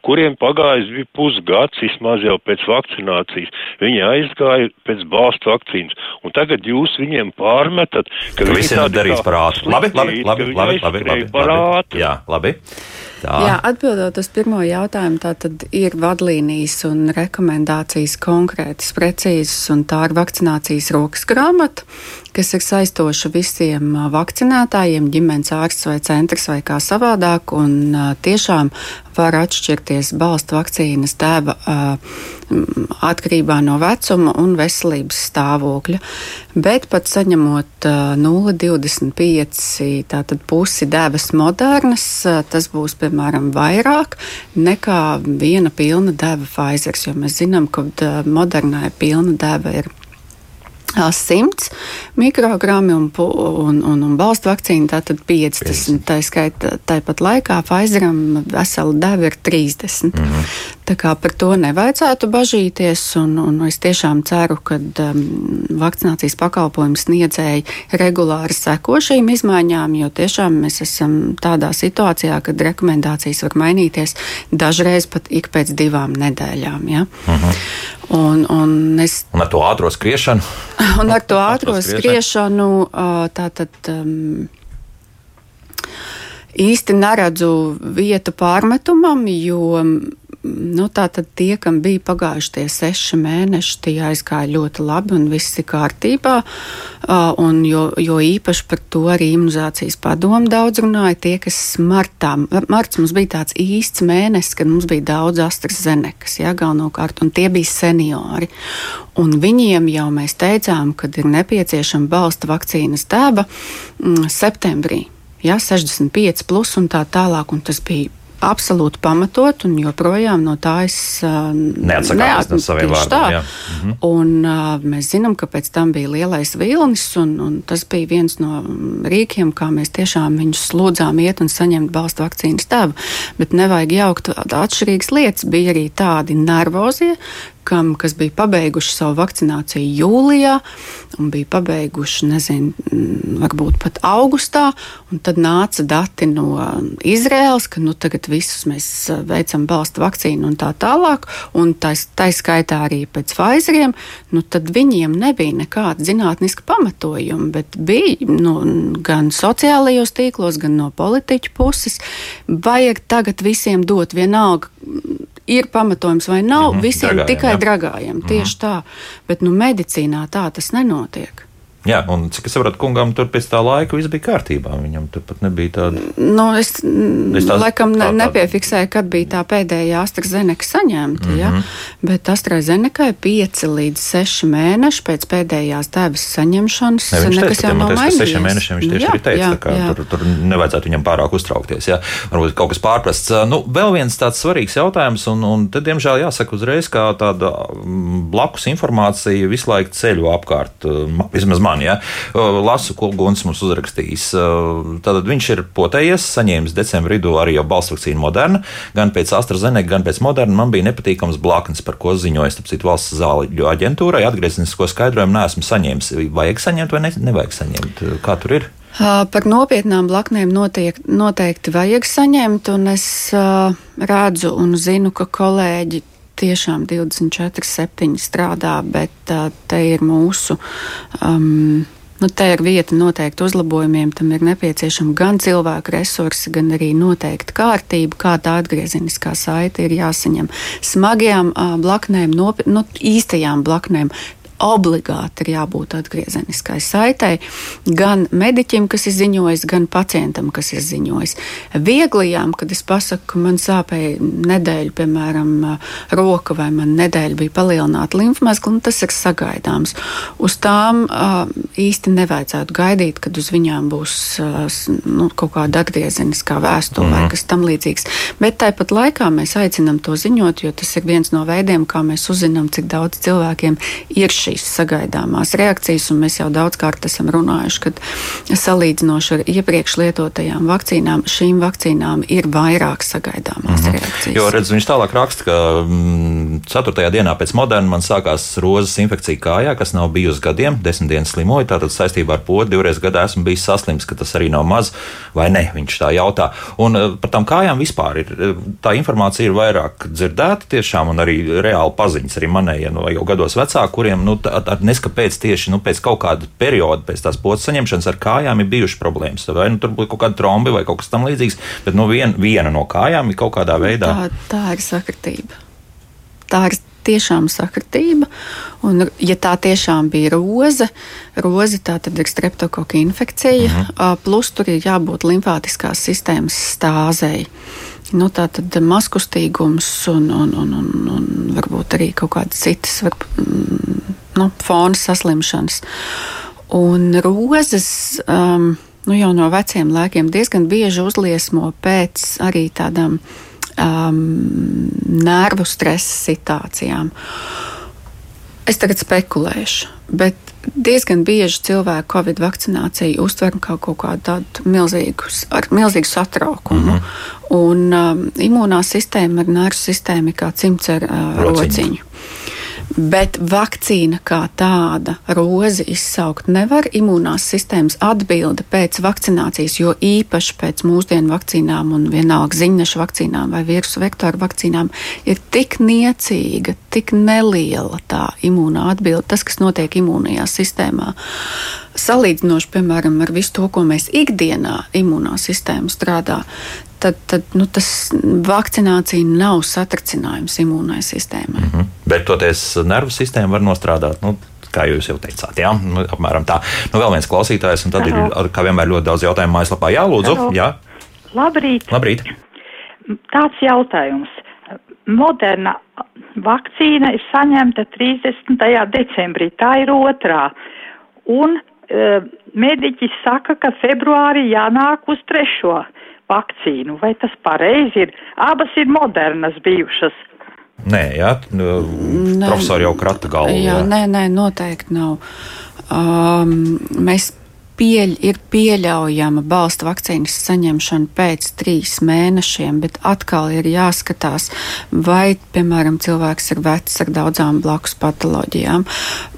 kuriem pagājis bija pusgads vismaz jau pēc vakcinācijas, viņi aizgāja pēc balstu vakcīnas. Un tagad jūs viņiem pārmetat, ka, ka visi ir darījis par ātru. Labi, labi, labi, labi, labi, labi, labi. Jā, labi. Tā. Jā, atbildot uz pirmo jautājumu, tā tad ir vadlīnijas un rekomendācijas konkrētas, precīzas, un tā ir vakcinācijas rokas grāmata, kas ir saistoša visiem vakcinētājiem, ģimenes ārsts vai centrs vai kā savādāk, un tiešām var atšķirties balstu vakcīnas deva atkarībā no vecuma un veselības stāvokļa. Bet pat saņemot 0,25, tātad pusi devas modernas, tas būs piemēram vairāk nekā viena pilna deva Pfizer, jo mēs zinām, ka modernai pilna deva ir 100 mikrogrammi un, un, un, un balstu vakcīna tātad 50. 50. Tā skaitā tāpat laikā Pfizeram vesela deva ir 30. Mm -hmm. Tā kā par to nevajadzētu bažīties, un, un es tiešām ceru, ka um, vakcinācijas pakalpojumu sniedzēji regulāri seko šīm izmaiņām, jo tiešām mēs esam tādā situācijā, kad rekomendācijas var mainīties dažreiz pat ik pēc divām nedēļām. Ja? Mm -hmm. Un, un, es, un ar to ātrā skriešanu? Un ar to ātrā skriešanu tātad. Um, īsti neredzu vietu pārmetumam, jo nu, tātad tie, kam bija pagājuši tie seši mēneši, tie aizgāja ļoti labi un viss ir kārtībā. Un jo, jo īpaši par to arī imunizācijas padomu daudz runāja. Tie, kas martā, marts mums bija tāds īsts mēnesis, kad mums bija daudz AstraZenekas, ja, galvenokārt, un tie bija seniori. Un viņiem jau mēs teicām, ka ir nepieciešama balsta vakcīnas daba mm, septembrī. Ja, 65, plus un tā tālāk, un tas bija absolūti pamatot, un joprojām no tā es neatsakāmies no saviem vārdiem. Mhm. Un mēs zinām, ka pēc tam bija lielais vilnis, un, un tas bija viens no rīkiem, kā mēs tiešām viņus lūdzām iet un saņemt balstu vakcīnas devu. Bet nevajag jaukt atšķirīgas lietas. Bija arī tādi nervozie, kam, kas bija pabeiguši savu vakcināciju jūlijā, un bija pabeiguši, nezinu, varbūt pat augustā, un tad nāca dati no Izraēlas, ka nu tagad visus mēs veicam balstu vakcīnu un tā tālāk, un tā, tā skaitā arī pēc Pfizeriem, nu tad viņiem nebija nekāda zinātniska pamatojuma, bet bija nu, gan sociālajos tīklos, gan no politiķu puses. Vajag tagad visiem dot vienalga ir pamatojums vai nav, mm -hmm, visiem dragājiem, tikai jā. dragājiem. Mm. Tieši tā. Bet nu, medicīnā tā tas nenotiek. Jā, un cik es saprotu, kungam tur pēc tā laika viss bija kārtībā. Viņam tur pat nebija tāda. Nu, es es tās, laikam tā, tā, nepiefiksēju, kad bija tā pēdējā AstraZeneca saņemta. Mm -hmm. ja? Bet AstraZeneca ir 5 līdz 6 mēneši pēc pēdējās devas saņemšanas. Ne, nekas teica, jau nav mainījies. mainījies. Mēnešiem viņš tieši jā, arī teica, jā, ka tur, tur nevajadzētu viņam pārāk uztraukties. Jā. Varbūt kaut kas pārprasts. Nu, vēl viens tāds svarīgs jautājums, un, un tad, diemžēl, jāsaka uzreiz, kā tāda blakus informācija visu laiku ceļo apkārt, vismaz man. Ja? Lasu, ko Guns mums uzrakstījis. Tātad viņš ir potējies, saņēmis decembrī arī jau balstu vakcīnu Moderna. Gan pēc AstraZeneca, gan pēc Moderna man bija nepatīkams blaknes, par ko ziņoja starp valsts zāļu aģentūrai. Atgrieznisko skaidrojumu neesmu saņēmis. Vajag saņemt vai ne, nevajag saņemt? Kā tur ir? Par nopietnām blaknēm notiek, noteikti vajag saņemt, un es uh, redzu un zinu, ka kolēģi tiešām 24, 7 strādā, bet uh, te ir mūsu. Um, Nu, te ir vieta noteikti uzlabojumiem. Tam ir nepieciešama gan cilvēku resursi, gan arī noteikta kārtība, kā tā atgriezeniskā saite ir jāsaņem. Smagajām uh, blaknēm, nopi, nu, īstajām blaknēm obligāti ir jābūt atgriezeniskai saitei gan mediķim, kas ir ziņojis, gan pacientam, kas ir ziņojis. Vieglajām, kad es pasaku, ka man sāpēja nedēļa, piemēram, roka vai man nedēļa bija palielināta limfmezgla, nu, tas ir sagaidāms. Uz tām īsti nevajadzētu gaidīt, kad uz viņām būs nu, kaut kāda atgriezeniskā vēstule mm. vai mhm. kas tam līdzīgs. Bet tāpat laikā mēs aicinām to ziņot, jo tas ir viens no veidiem, kā mēs uzzinām, cik daudz cilvēkiem ir šī šīs sagaidāmās reakcijas, un mēs jau daudzkārt esam runājuši, ka salīdzinoši ar iepriekš lietotajām vakcīnām, šīm vakcīnām ir vairāk sagaidāmās mm -hmm. reakcijas. Jo redz, viņš tālāk raksta, ka mm, 4. dienā pēc moderna man sākās rozes infekcija kājā, kas nav bijusi gadiem, desmit dienas slimoju, tātad saistībā ar podu divreiz gadā esmu bijis saslims, ka tas arī nav maz vai ne, viņš tā jautā. Un eh, par tām kājām vispār ir, eh, tā informācija ir vairāk dzirdēta tiešām un arī reāli paziņas arī manējiem no jau gados vecāku, kuriem, nu, neskapēc tieši nu, pēc kaut kāda perioda, pēc tās pocis saņemšanas ar kājām ir bijušas problēmas. Vai nu, tur būtu kaut kāda trombi vai kaut kas tamlīdzīgs, bet nu, vien, viena no kājām ir kaut kādā veidā. Tā, tā ir sakritība. Tā ir tiešām sakritība. Un, ja tā tiešām bija roze, roze tā tad ir streptokoka infekcija, mm -hmm. plus tur ir jābūt limfātiskās sistēmas stāzei. Nu, tā tad maskustīgums un, un, un, un, un varbūt arī kaut kādas citas var, nu, fona saslimšanas. Un rozes um, nu, jau no veciem laikiem diezgan bieži uzliesmo pēc arī tādām um, nervu stresa situācijām. Es tagad spekulēšu, bet diezgan bieži cilvēku Covid vakcināciju uztver kā kaut kādu tādu milzīgu, milzīgu satraukumu. Mm -hmm. Un um, imūnā sistēma ar nervu sistēmu ir kā cimds ar uh, rociņu. rociņu. Bet vakcīna kā tāda rozi izsaukt nevar. Imunās sistēmas atbilde pēc vakcinācijas, jo īpaši pēc mūsdienu vakcīnām un vienalga ziņnešu vakcīnām vai vīrusu vektoru vakcīnām ir tik niecīga, tik neliela tā imūnā atbilde, tas, kas notiek imūnajā sistēmā. Salīdzinoši, piemēram, ar visu to, ko mēs ikdienā imūnā sistēma strādā, tad, tad nu, tas vakcinācija nav satricinājums imūnai sistēmai. Mm -hmm. Bet toties nervu sistēma var nostrādāt. Nu, kā jūs jau teicāt, jā, nu, apmēram tā. Nu, vēl viens klausītājs, un tad Halo. ir, kā vienmēr, ļoti daudz jautājumu mājaslapā. Jā, lūdzu. Halo. Jā. Labrīt. Labrīt. Tāds jautājums. Moderna vakcīna ir saņemta 30. decembrī, tā ir otrā. Un e, mediķis saka, ka februārī jānāk uz trešo vakcīnu. Vai tas pareizi ir? Abas ir modernas bijušas. Nē, jā, nu, profesori jau krata galvu. Jā, jā. Nē, nē, noteikti nav. Um, mēs pieļ, ir pieļaujama balsta vakcīnas saņemšana pēc trīs mēnešiem, bet atkal ir jāskatās, vai, piemēram, cilvēks ir vecs ar daudzām blakus patoloģijām.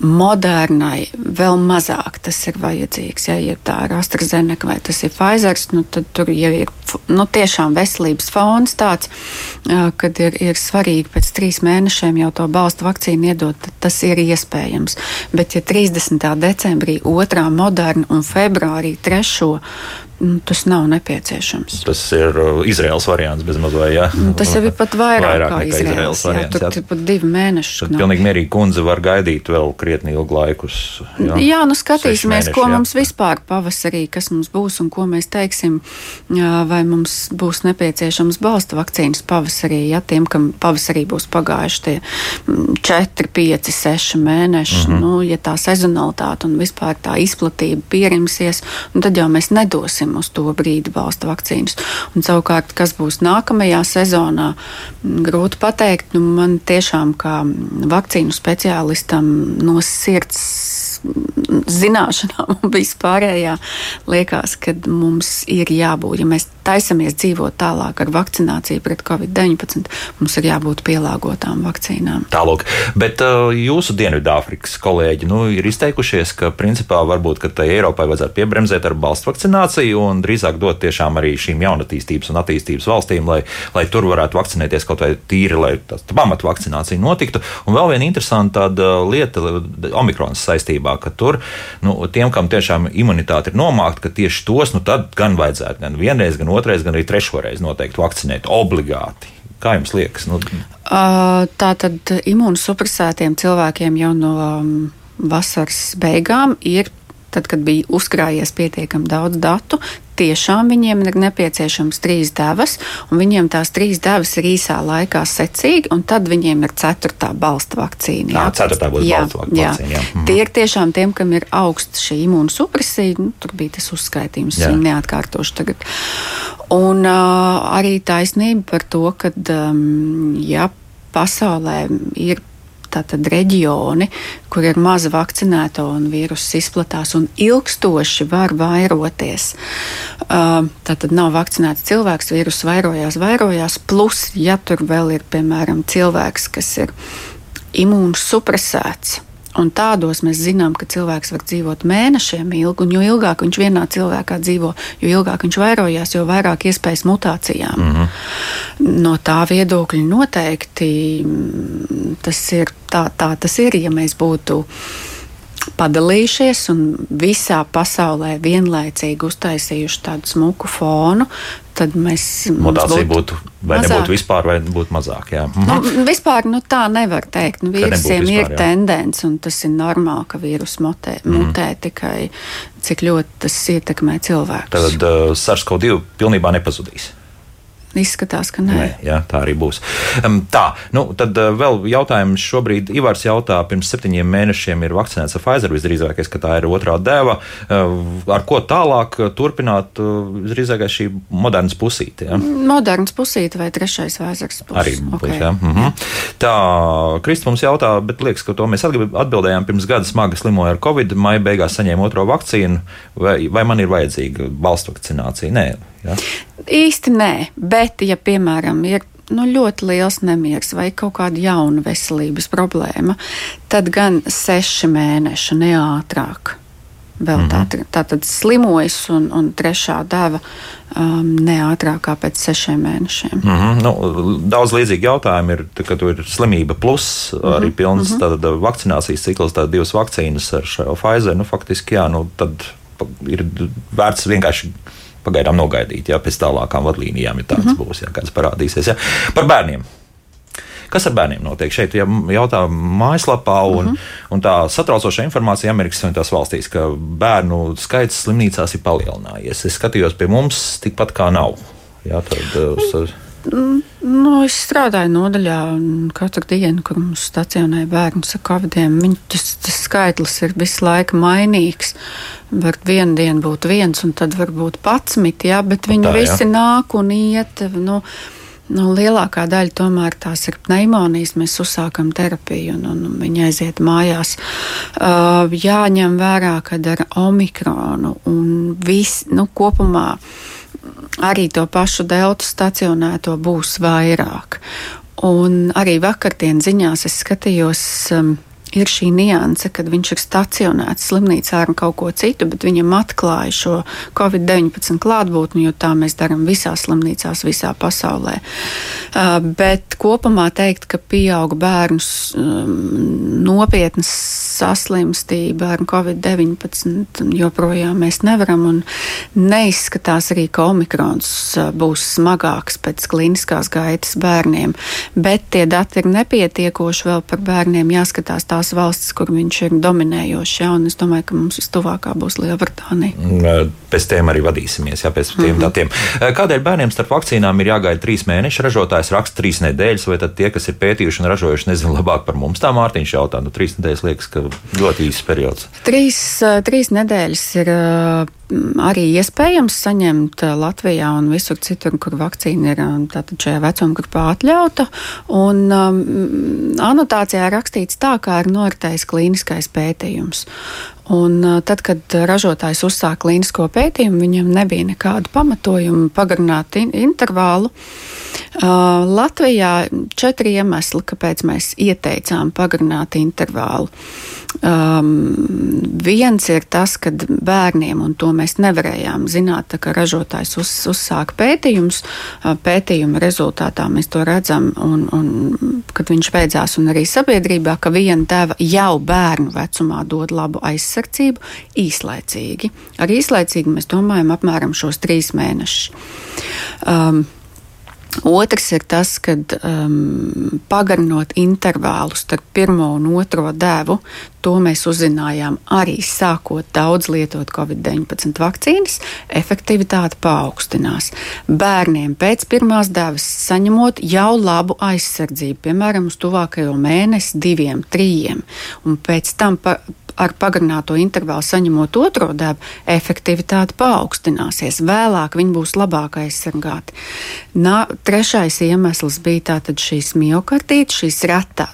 Modernai vēl mazāk tas ir vajadzīgs. Ja, ja tā ir AstraZeneca vai tas ir Pfizer, nu, tad tur jau ir nu, tiešām veselības fons tāds, kad ir, ir svarīgi pēc trīs mēnešiem jau to balsta vakcīnu iedot, tas ir iespējams. Bet, ja 30. decembrī otrā moderna un februārī trešo nu, tas nav nepieciešams. Tas ir uh, Izraels variants bez mazliet. Ja? Nu, tas jau ir pat vairāk, vairāk nekā Izraels, Izraels variants. Jā, tur ir pat divi mēneši. Tad pilnīgi mierīgi kundze var gaidīt vēl krietni ilgu laikus. Jā, jā nu skatīsimies, mēneši, ko jā. mums vispār pavasarī, kas mums būs un ko mēs teiksim, vai mums būs nepieciešams balsta vakcīnas pavasarī, ja tiem, kam pavasarī būs pagājuši tie 4, 5, 6 mēneši, mm -hmm. nu, ja tā sezonalitāte un vispār tā izplatība pierimsies, tad jau mēs nedosim uz to brīdi balsta vakcīnas. Un savukārt, kas būs nākamajā sezonā, grūti pateikt. Nu, man tiešām kā vakcīnu speciālistam no sirds zināšanām un vispārējā liekas, ka mums ir jābūt, ja mēs taisamies dzīvot tālāk ar vakcināciju pret covid-19, mums ir jābūt pielāgotām vakcīnām. Tālāk, bet uh, jūsu Dienvidāfrikas kolēģi nu, ir izteikušies, ka principā varbūt ka Eiropai vajadzētu piebremzēt ar balstu vakcināciju un drīzāk dot tiešām arī šīm jaunatīstības un attīstības valstīm, lai, lai tur varētu vakcinēties kaut vai tīri, lai tā pamatu vakcinācija notiktu. Un vēl viena interesanta lieta Omikrons saistībā, ka tur nu, tiem, kam tiešām imunitāte ir nomākta, ka tieši tos nu, gan vajadzētu gan vienreiz, gan otrais, gan arī trešoreiz noteikti vakcinēt obligāti. Kā jums liekas? Nu... Tā tad imūnosupresētiem cilvēkiem jau no um, vasaras beigām ir tad, kad bija uzkrājies pietiekami daudz datu, tiešām viņiem ir nepieciešams trīs devas, un viņiem tās trīs devas ir īsā laikā secīgi, un tad viņiem ir ceturtā balsta vakcīna. Jā, jā ceturtā būs jā, balsta vakcīna. Jā. Jā. Mhm. Tie ir tiešām tiem, kam ir augsts šī imūnosupresija, nu, tur bija tas uzskaitījums, viņu neatkārtošu tagad. Un uh, arī taisnība par to, ka, um, ja pasaulē ir tātad reģioni, kur ir maza vakcinēto un vīruss izplatās un ilgstoši var vairoties. Tātad nav vakcinēts cilvēks, vīruss vairojās, vairojās, plus, ja tur vēl ir, piemēram, cilvēks, kas ir imūnsupresēts Un tādos mēs zinām, ka cilvēks var dzīvot mēnešiem ilgi, un jo ilgāk viņš vienā cilvēkā dzīvo, jo ilgāk viņš vairojās, jo vairāk iespējas mutācijām. Mm -hmm. No tā viedokļa noteikti mm, tas ir tā, tā tas ir, ja mēs būtu padalījušies un visā pasaulē vienlaicīgi uztaisījuši tādu smuku fonu, tad mēs. Mutācija būtu, vai mazāk. nebūtu vispār, vai būtu mazāk. Jā. Mhm. Nu, vispār nu, tā nevar teikt. Nu, vīrusiem vispār, ir jā. tendence, un tas ir normāli, ka vīrus mutē, mm. mutē tikai cik ļoti tas ietekmē cilvēku. Tad uh, SARS-CoV-2 pilnībā nepazudīs. Izskatās, ka nē. nē jā, tā arī būs. Um, tā, nu, tad uh, vēl jautājums šobrīd. Ivars jautā, pirms septiņiem mēnešiem ir vakcinēts ar Pfizer. Visdrīzākais, ka tā ir otrā deva. Uh, ar ko tālāk turpināt? Uh, visdrīzākais šī modernas pusīte. Ja? Modernas pusīte vai trešais Pfizers puses. Arī būs, okay. jā. Mhm. Tā, Kristi mums jautā, bet liekas, ka to mēs atbildējām pirms gada smagi slimoja ar Covid. Maija beigās saņēma otro vakcīnu. Vai, vai man ir vajadzīga balstu vakcinācija? Nē. Ja? Īsti nē, bet, ja piemēram ir nu, ļoti liels nemieris vai kaut kāda jauna veselības problēma, tad gan seši mēneši, ne ātrāk. Vēl mm -hmm. tā, tā tad slimojas, un, un trešā deva um, ne ātrāk kā pēc sešiem mēnešiem. Mm -hmm. nu, daudz līdzīgi jautājumi ir, kad ir slimība plus arī mm -hmm. pilns mm -hmm. tātad, vakcinācijas cikls, tātad divas vakcīnas ar šo Pfizer. Nu, faktiski, jā, nu, tad ir vērts vienkārši pagaidām nogaidīt, ja pēc tālākām vadlīnijām ir tāds mm -hmm. būs, ja kāds parādīsies. Ja. Par bērniem. Kas ar bērniem notiek? Šeit ja jautā mājaslapā, un, mm -hmm. un tā satraucoša informācija Amerikas Savienotās valstīs, ka bērnu skaits slimnīcās ir palielinājies. Es skatījos pie mums, tikpat kā nav. Jā, tad, uh, Nu, es strādāju nodaļā, un katru dienu, kur mums stacionē bērns ar covidiem, tas, tas skaitlis ir visu laiku mainīgs. Var vienu dienu būt viens, un tad var būt patsmit, jā, bet viņi Tā, visi jā. nāk un iet. Nu, Nu, lielākā daļa tomēr tās ir pneimonijas. Mēs uzsākam terapiju, un, un viņi aiziet mājās. Uh, jāņem vērā, ka ar omikronu un viss nu, kopumā arī to pašu deltu stacionēto būs vairāk. Un arī vakardienas ziņās es skatījos. Um, ir šī nianse, kad viņš ir stacionēts slimnīcā ar kaut ko citu, bet viņam atklāja šo covid-19 klātbūtni, jo tā mēs darām visās slimnīcās, visā pasaulē. Uh, bet kopumā teikt, ka pieauga bērnus um, nopietnas saslimstība ar covid-19 joprojām mēs nevaram, un neizskatās arī, ka omikrons uh, būs smagāks pēc kliniskās gaitas bērniem, bet tie dati ir nepietiekoši vēl par bērniem jāskatās tās tās valstis, kur viņš ir dominējošs. Ja, es domāju, ka mums vistuvākā būs Lielbritānija. Mm, pēc tiem arī vadīsimies, ja pēc tiem -hmm. datiem. Kādēļ bērniem starp vakcīnām ir jāgaida trīs mēneši? Ražotājs raksta trīs nedēļas, vai tad tie, kas ir pētījuši un ražojuši, nezinu labāk par mums? Tā Mārtiņš jautā, nu trīs nedēļas liekas, ka ļoti īsts periods. Trīs, trīs nedēļas ir arī iespējams saņemt Latvijā un visur citur, kur vakcīna ir tātad šajā vecuma grupā atļauta. Un um, anotācijā rakstīts tā, kā ir noritējis klīniskais pētījums. Un, tad, kad ražotājs uzsāka klīnisko pētījumu, viņam nebija nekādu pamatojumu pagarināt in intervālu. Uh, Latvijā četri iemesli, kāpēc mēs ieteicām pagarināt intervālu. Um, viens ir tas, ka bērniem, un to mēs nevarējām zināt, tā, ka ražotājs uz, uzsāka pētījumus. Pētījuma rezultātā mēs to redzam, un, un, kad viņš beidzās, un arī sabiedrībā, ka viena deva jau bērnu vecumā dod labu aizsardzību īslaicīgi. Ar īslaicīgi mēs domājam apmēram šos trīs mēnešus. Um, Otrs ir tas, ka um, pagarinot intervālu starp pirmo un otro devu, to mēs uzzinājām arī sākot daudz lietot Covid-19 vakcīnas, efektivitāte paaugstinās. Bērniem pēc pirmās devas saņemot jau labu aizsardzību, piemēram, uz tuvākajo mēnesi, diviem, trījiem, un pēc tam pa, ar pagarināto intervālu saņemot otro devu, efektivitāte paaugstināsies. Vēlāk viņi būs labāk aizsargāti. Nā, trešais iemesls bija tātad šīs miocardītes, šīs retā.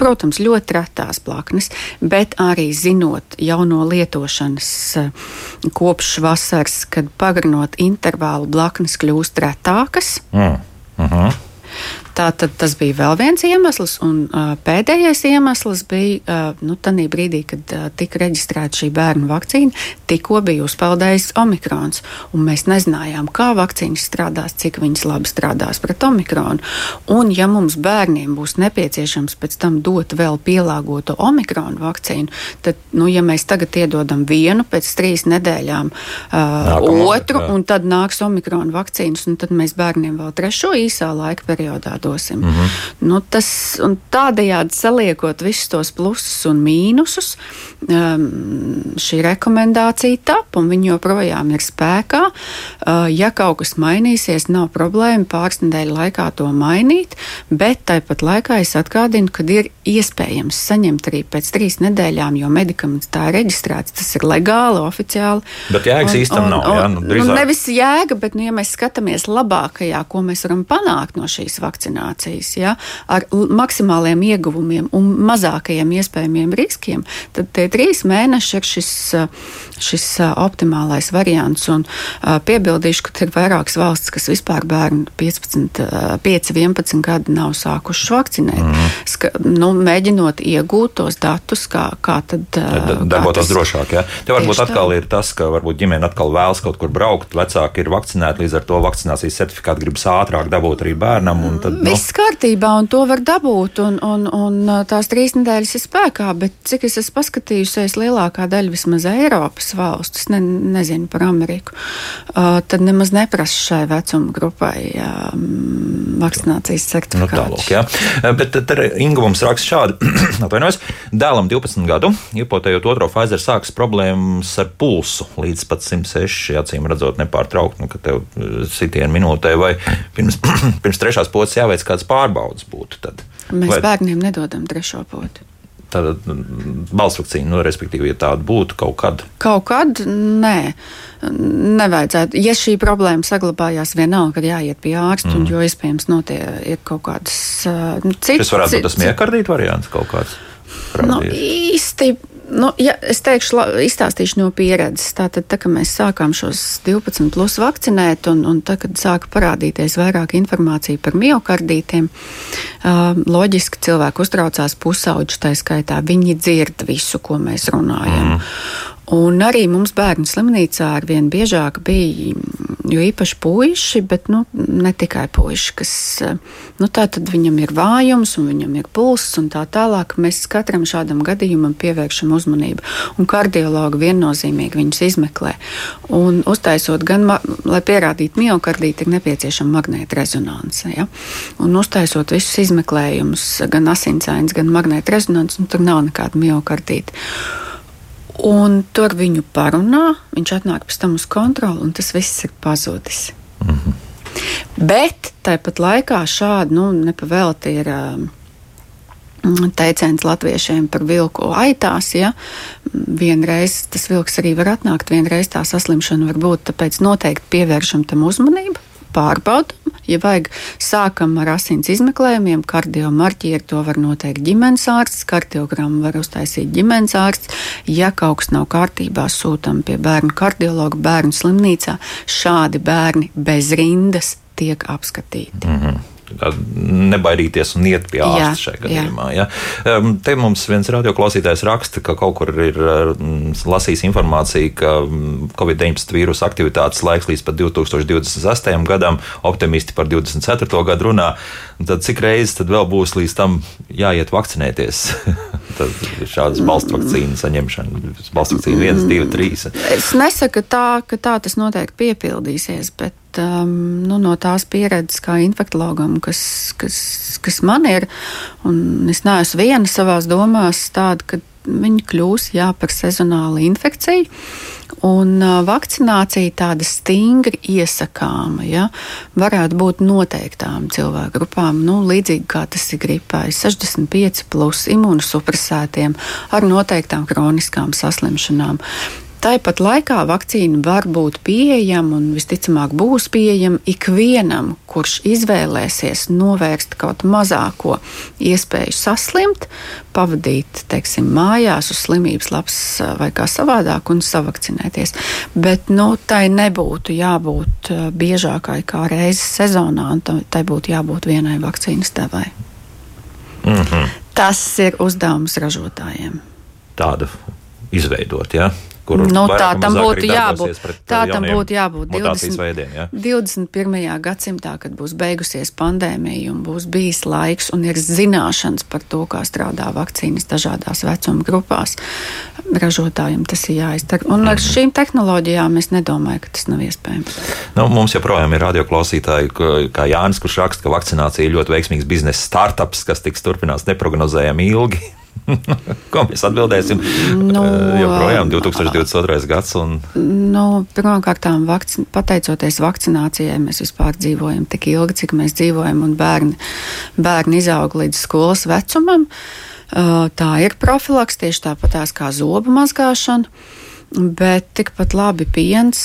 Protams, ļoti retās plaknes, bet arī zinot jau no lietošanas eh, kopš vasaras, kad pagarinot intervālu, blaknes kļūst retākas. Mm. Uh mhm. -huh. Tātad tas bija vēl viens iemesls, un uh, pēdējais iemesls bija uh, nu, tajā brīdī, kad uh, tika reģistrēta šī bērnu vakcīna, tikko bija uzpeldējis omikrons. Mēs nezinājām, kā vakcīnas strādās, cik viņas labi strādās pret omikronu. Un, ja mums bērniem būs nepieciešams pēc tam dot vēl pielāgotu omikronu vakcīnu, tad, nu, ja mēs tagad iedodam vienu, pēc trīs nedēļām uh, Nākamā, otru, jā. un tad nāks omikronu vakcīnas, un tad mēs bērniem vēl trešo īsā laika periodā dosim. Mm -hmm. nu, tas, tādējādi saliekot visus tos plusus un mīnusus, um, šī rekomendācija tap, un viņa joprojām ir spēkā. Uh, ja kaut kas mainīsies, nav problēma pāris nedēļu laikā to mainīt, bet tāpat laikā es atgādinu, ka ir iespējams saņemt arī pēc trīs nedēļām, jo medikaments tā ir reģistrēts, tas ir legāli, oficiāli. Bet jēgas īstenībā nav. Un, jā, nu, nu, nevis jēga, bet, nu, ja mēs skatāmies labākajā, ko mēs varam panākt no šīs vakcīnas, vakcinācijas ja, ar maksimāliem ieguvumiem un mazākajiem iespējamiem riskiem, tad tie trīs mēneši ir šis, šis optimālais variants. Un piebildīšu, ka ir vairākas valstis, kas vispār bērnu 15, 5, 11 gadi nav sākuši vakcinēt, mm. Ska, nu, mēģinot iegūt tos datus, kā, kā tad. Darbotos drošāk. Ja? Te varbūt atkal tā. ir tas, ka varbūt ģimene atkal vēlas kaut kur braukt, vecāki ir vakcinēti, līdz ar to vakcinācijas certifikātu gribas ātrāk dabūt arī bērnam. Tad, nu. Viss kārtībā, un to var dabūt, un, un, un tās trīs nedēļas ir spēkā, bet cik es esmu paskatījusies, lielākā daļa vismaz Eiropas valstis, ne, nezinu par Ameriku, uh, tad nemaz neprasa šai vecuma grupai uh, vakcinācijas certifikātu. Nu, tālāk, jā. Bet tad Inga mums raksta šādi, atvainojos, dēlam 12 gadu, iepotējot otro Pfizer sākas problēmas ar pulsu līdz pat 106, acīm redzot, nepārtraukt, nu, ka tev sitienu minūtē vai pirms, pirms trešās pocis jā jāveic kādas pārbaudas būtu. Tad. Mēs Vai... bērniem nedodam trešo potu. Tāda mm, balss vakcīna, nu, respektīvi, ja tāda būtu kaut kad. Kaut kad, nē, nevajadzētu. Ja šī problēma saglabājās, vienalga, kad jāiet pie ārsta, mm. un jo iespējams notie ir kaut kādas nu, citas. Tas varētu būt tas miekardīt variants kaut kāds. Nu, īsti Nu, ja, es teikšu, izstāstīšu no pieredzes. Tātad, tā, kad mēs sākām šos 12 plus vakcinēt, un, un tā, kad sāka parādīties vairāk informācija par miocardītiem, uh, loģiski cilvēki uztraucās pusauģi, tā skaitā viņi dzird visu, ko mēs runājam. Mm. Un arī mums bērnu slimnīcā ar vien biežāk bija, jo īpaši puiši, bet nu, ne tikai puiši, kas nu, tā tad viņam ir vājums un viņam ir pulss un tā tālāk. Mēs katram šādam gadījumam pievēršam uzmanību. Un kardiologi viennozīmīgi viņus izmeklē. Un uztaisot gan, lai pierādītu miocardīti, ir nepieciešama magnēta rezonance. Ja? Un uztaisot visus izmeklējumus, gan asinsainas, gan magnēta rezonances, nu, tur nav nekāda miocardīta. Un tur viņu parunā, viņš atnāk pēc tam uz kontroli, un tas viss ir pazudis. Mm -hmm. Bet tāpat laikā šādi nu, nepavēlti ir. Um, teiciens latviešiem par vilku aitās. Ja? Vienreiz tas vilks arī var atnākt, vienreiz tā saslimšana var būt. Tāpēc noteikti pievēršam tam uzmanību, pārbaudam, Ja vajag, sākam ar asins izmeklējumiem, kardiomarķieru to var noteikt ģimenes ārsts, kardiogramu var uztaisīt ģimenes ārsts. Ja kaut kas nav kārtībā, sūtam pie bērnu kardiologa, bērnu slimnīcā. Šādi bērni bez rindas tiek apskatīti. Mm -hmm nebaidīties un iet pie ārsta šajā gadījumā. Ja? Te mums viens radioklausītājs raksta, ka kaut kur ir lasījis informāciju, ka Covid-19 vīrusu aktivitātes laiks līdz pat 2028. gadam, optimisti par 24. gadu runā. Tad cik reizes tad vēl būs līdz tam jāiet vakcinēties? tad šādas balstu vakcīnu saņemšana, balstu vakcīna 1, 2, 3. Es nesaku tā, ka tā tas noteikti piepildīsies, bet um, nu, no tās pieredzes, kā infektuologam, kas, kas, kas man ir, un es neesmu viena savā domās, tāda, ka viņi kļūs jā, par sezonālu infekciju. Un uh, vakcinācija tāda stingri iesakāma, ja, varētu būt noteiktām cilvēku grupām, nu, līdzīgi kā tas ir gripai, 65 plus imunosupresētiem ar noteiktām kroniskām saslimšanām. Tāpat laikā vakcīna var būt pieejama un visticamāk būs pieejama ikvienam, kurš izvēlēsies novērst kaut mazāko iespēju saslimt, pavadīt, teiksim, mājās uz slimības labs vai kā savādāk un savakcinēties. Bet nu, tai nebūtu jābūt biežākai kā reizes sezonā, un tai būtu jābūt vienai vakcīnas devai. Mm -hmm. Tas ir uzdevums ražotājiem. Tādu izveidot, jā. Ja? Kur nu, tā tam būtu jābūt. Tā tam būtu jābūt 20, veidiem, ja? 21. gadsimtā, kad būs beigusies pandēmija un būs bijis laiks un ir zināšanas par to, kā strādā vakcīnas dažādās vecuma grupās. Ražotājiem tas ir jāizdara. Un ar mhm. šīm tehnoloģijām es nedomāju, ka tas nav iespējams. Nu, mums joprojām ir radioklausītāji, kā Jānis, kurš raksta, ka vakcinācija ir ļoti veiksmīgs biznesa startups, kas tiks turpināts neprognozējami ilgi. Ko mēs atbildēsim? Nu, joprojām 2022. gads. Un... Nu, Pirmkārt, vakcin pateicoties vakcinācijai, mēs vispār dzīvojam tik ilgi, cik mēs dzīvojam, un bērni, bērni izaug līdz skolas vecumam. Tā ir profilaks, tieši tāpatās kā zobu mazgāšana. Bet tikpat labi piens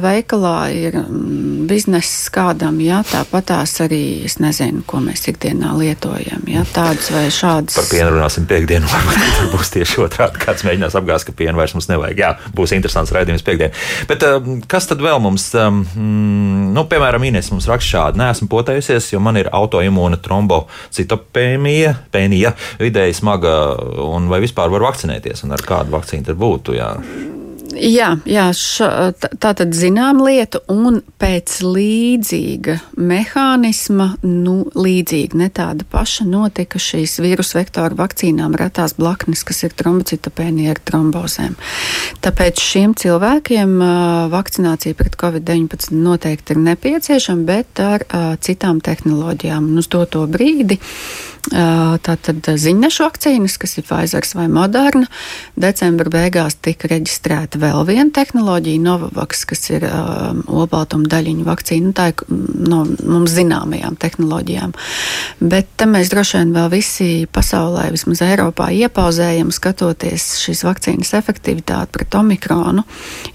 veikalā ir mm, bizness kādam, jā, tāpat tās arī, es nezinu, ko mēs ikdienā lietojam, jā, tādas vai šādas. Par pienu runāsim piekdienu, varbūt tur būs tieši otrādi, kāds mēģinās apgāzt, ka pienu vairs mums nevajag. Jā, būs interesants raidījums piekdien. Bet kas tad vēl mums, nu, piemēram, Ines mums raksta šādi, neesmu potējusies, jo man ir autoimūna trombocitopēmija, pēnija, vidēji smaga, un vai vispār var vakcinēties, un ar kādu vakcīnu tad būtu, jā. Jā, jā ša, tā tad zinām lietu, un pēc līdzīga mehānisma, nu, līdzīga, ne tāda paša, notika šīs vīrusu vektoru vakcīnām retās blaknes, kas ir trombocitopēnija ar trombozēm. Tāpēc šiem cilvēkiem vakcinācija pret covid-19 noteikti ir nepieciešama, bet ar citām tehnoloģijām. Un uz doto brīdi Tātad ziņnešu vakcīnas, kas ir Pfizer vai Moderna, decembra beigās tika reģistrēta vēl viena tehnoloģija, Novavax, kas ir um, olbaltuma daļiņu vakcīna. Nu, tā ir no mums zināmajām tehnoloģijām. Bet te mēs droši vien vēl visi pasaulē, vismaz Eiropā, iepauzējam, skatoties šīs vakcīnas efektivitāti pret omikronu,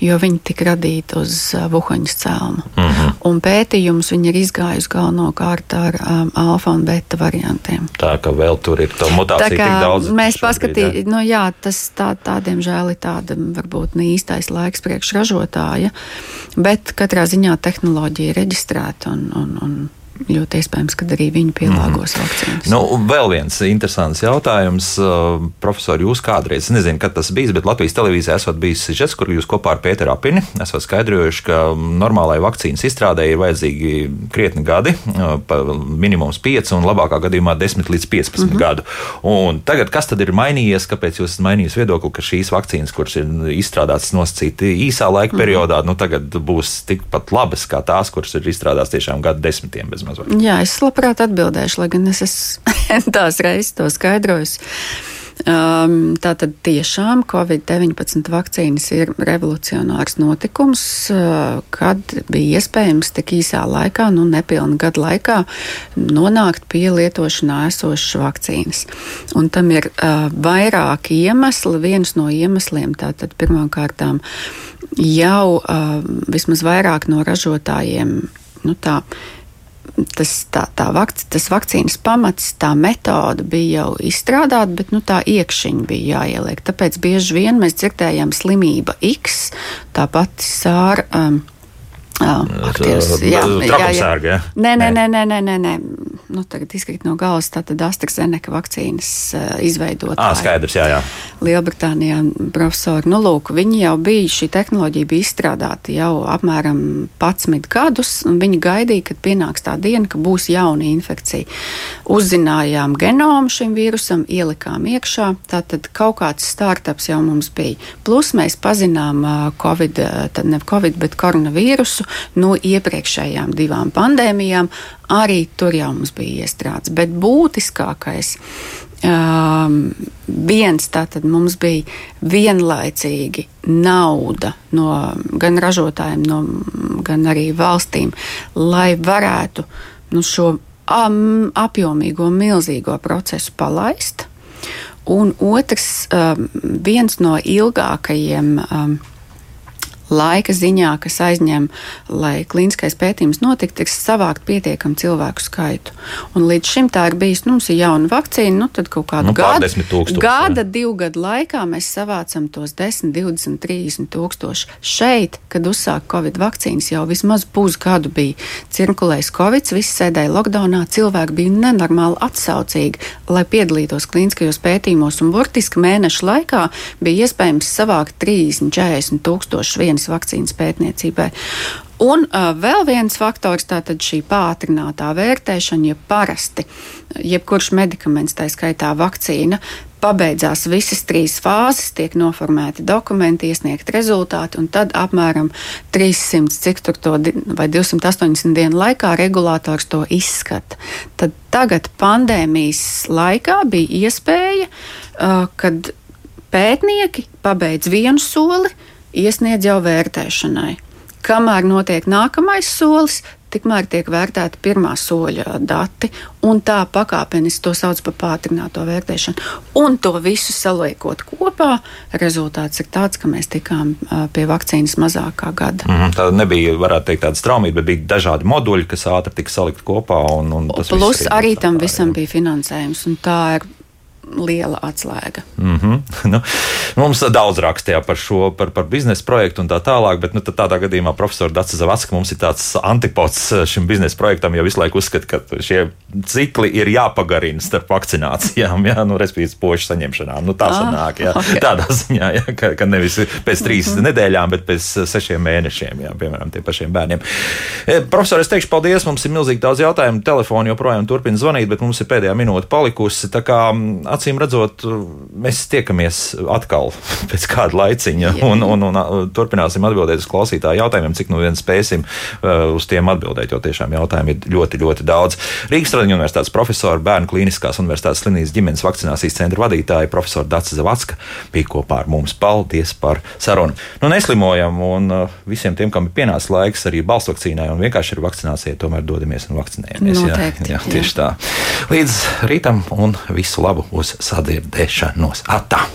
jo viņi tika radīti uz vuhaņas cēluma. Mm -hmm. Un pētījums viņi ir izgājusi galvenokārt ar um, alfa un beta variantiem. Tā ka vēl tur ir tā mutācija tā tik daudz. Mēs paskatījāmies, nu jā, tas tā, tā diemžēl ir tāda varbūt ne īstais laiks priekš ražotāja, bet katrā ziņā tehnoloģija ir reģistrēta un, un, un ļoti iespējams, ka arī viņi pielāgos mm. vakcīnas. Nu, vēl viens interesants jautājums. Uh, profesori, jūs kādreiz, nezinu, kad tas bijis, bet Latvijas televīzijā esat bijis sižets, kur jūs kopā ar Pēteru Apini esat skaidrojuši, ka normālai vakcīnas izstrādē ir vajadzīgi krietni gadi, uh, minimums 5 un labākā gadījumā 10 līdz 15 mm -hmm. gadu. Un tagad, kas tad ir mainījies, kāpēc jūs esat mainījis viedokli, ka šīs vakcīnas, kuras ir izstrādātas nosacīti īsā laika mm -hmm. periodā, nu tagad būs tikpat labas kā tās, kuras ir izstrādātas tiešām gadu desmitiem bez Vai? Jā, es labprāt atbildēšu, lai gan es esmu tās reizes to skaidrojis. Um, Tātad tiešām Covid-19 vakcīnas ir revolucionārs notikums, uh, kad bija iespējams tik īsā laikā, nu nepilnu gadu laikā, nonākt pie lietošanā esošas vakcīnas. Un tam ir uh, vairāki iemesli. Viens no iemesliem tātad pirmkārtām jau uh, vismaz vairāk no ražotājiem nu tā, tas, tā, tā vakc, tas vakcīnas pamats, tā metode bija jau izstrādāta, bet nu, tā iekšķiņa bija jāieliek. Tāpēc bieži vien mēs dzirdējām slimība X, tā pati sāra. Um, Aktieris, jā, jā, jā. jā. Nē, nē, nē, nē, nē, nē, nē. Nu, tagad izkrīt no galvas, tātad AstraZeneca vakcīnas uh, izveidot. Ah, skaidrs, jā, jā. Lielbritānijā profesori, nu, lūk, viņi jau bija, šī tehnoloģija bija izstrādāta jau apmēram 11 gadus, un viņi gaidīja, kad pienāks tā diena, ka būs jauna infekcija. Uzzinājām genomu šim vīrusam, ielikām iekšā, tātad kaut kāds startups jau mums bija. Plus mēs pazinām Covid, tad ne Covid, bet koronavīrusu no iepriekšējām divām pandēmijām. Arī tur jau mums bija iestrādes. Bet būtiskākais. Um, viens tātad mums bija vienlaicīgi nauda no gan ražotājiem, no, gan arī valstīm, lai varētu nu, šo um, apjomīgo, milzīgo procesu palaist. Un otrs, um, viens no ilgākajiem um, laika ziņā, kas aizņem, lai klīniskais pētījums notiktu, ir savākt pietiekamu cilvēku skaitu. Un līdz šim tā ir bijis, nu, mums ir jauna vakcīna, nu, tad kaut kādu nu, gadu, tūkstoši, gada, jā. divu gadu laikā mēs savācam tos 10, 20, 30 tūkstoši. Šeit, kad uzsāk Covid vakcīnas, jau vismaz pusgadu bija cirkulējis Covid, visi sēdēja lockdownā, cilvēki bija nenormāli atsaucīgi, lai piedalītos klīniskajos pētījumos, un burtiski mēnešu laikā bija iespējams savākt 30, 40 tūkstoši vienu vienas vakcīnas pētniecībai. Un uh, vēl viens faktors - tātad šī pātrinātā vērtēšana, ja parasti jebkurš medikaments, tā skaitā vakcīna, pabeidzās visas trīs fāzes, tiek noformēti dokumenti, iesniegt rezultāti, un tad apmēram 300, cik tur to vai 280 dienu laikā regulators to izskata. Tad tagad pandēmijas laikā bija iespēja, uh, kad pētnieki pabeidz vienu soli, iesniedz jau vērtēšanai. Kamēr notiek nākamais solis, tikmēr tiek vērtēti pirmā soļa dati, un tā pakāpeniski to sauc par pātrināto vērtēšanu. Un to visu saliekot kopā, rezultāts ir tāds, ka mēs tikām pie vakcīnas mazākā gada. Mm -hmm, tā nebija, varētu teikt, tāda straumība, bet bija dažādi moduļi, kas ātri tika salikt kopā. Un, un Plus arī tam visam bija finansējums, un tā ir liela atslēga. Mm -hmm. nu, mums daudz rakstīja par šo, par, par biznesa projektu un tā tālāk, bet nu, tādā gadījumā profesors Dārsa Zavacka mums ir tāds antipods šim biznesa projektam, jo visu laiku uzskata, ka šie cikli ir jāpagarina starp vakcinācijām, jā, nu, respektīvi, pošu saņemšanām. Nu, tā sanāk, jā, okay. tādā ziņā, jā, ka, ka nevis pēc trīs mm -hmm. nedēļām, bet pēc sešiem mēnešiem, jā, piemēram, tiem pašiem bērniem. E, profesor, es teikšu paldies, mums ir milzīgi daudz jautājumu, telefoni joprojām turpina zvanīt, bet mums ir pēdējā minūte palikusi acīm redzot, mēs tiekamies atkal pēc kāda laiciņa un, un, un, un turpināsim atbildēt uz klausītāju jautājumiem, cik nu vien spēsim uh, uz tiem atbildēt, jo tiešām jautājumi ir ļoti, ļoti daudz. Rīgas Tradiņu universitātes profesora, Bērnu klīniskās universitātes slimnīcas ģimenes vakcinācijas centra vadītāja profesora Dācis Zavacka bija kopā ar mums. Paldies par sarunu. Nu, neslimojam un uh, visiem tiem, kam ir pienācis laiks arī balstvakcīnai un vienkārši ar vakcinācijai, tomēr dodamies un vakcinējamies. Noteikti, jā, jā, tieši jā. tā. Līdz rītam un visu labu uz sadzirdēšanos. Atā!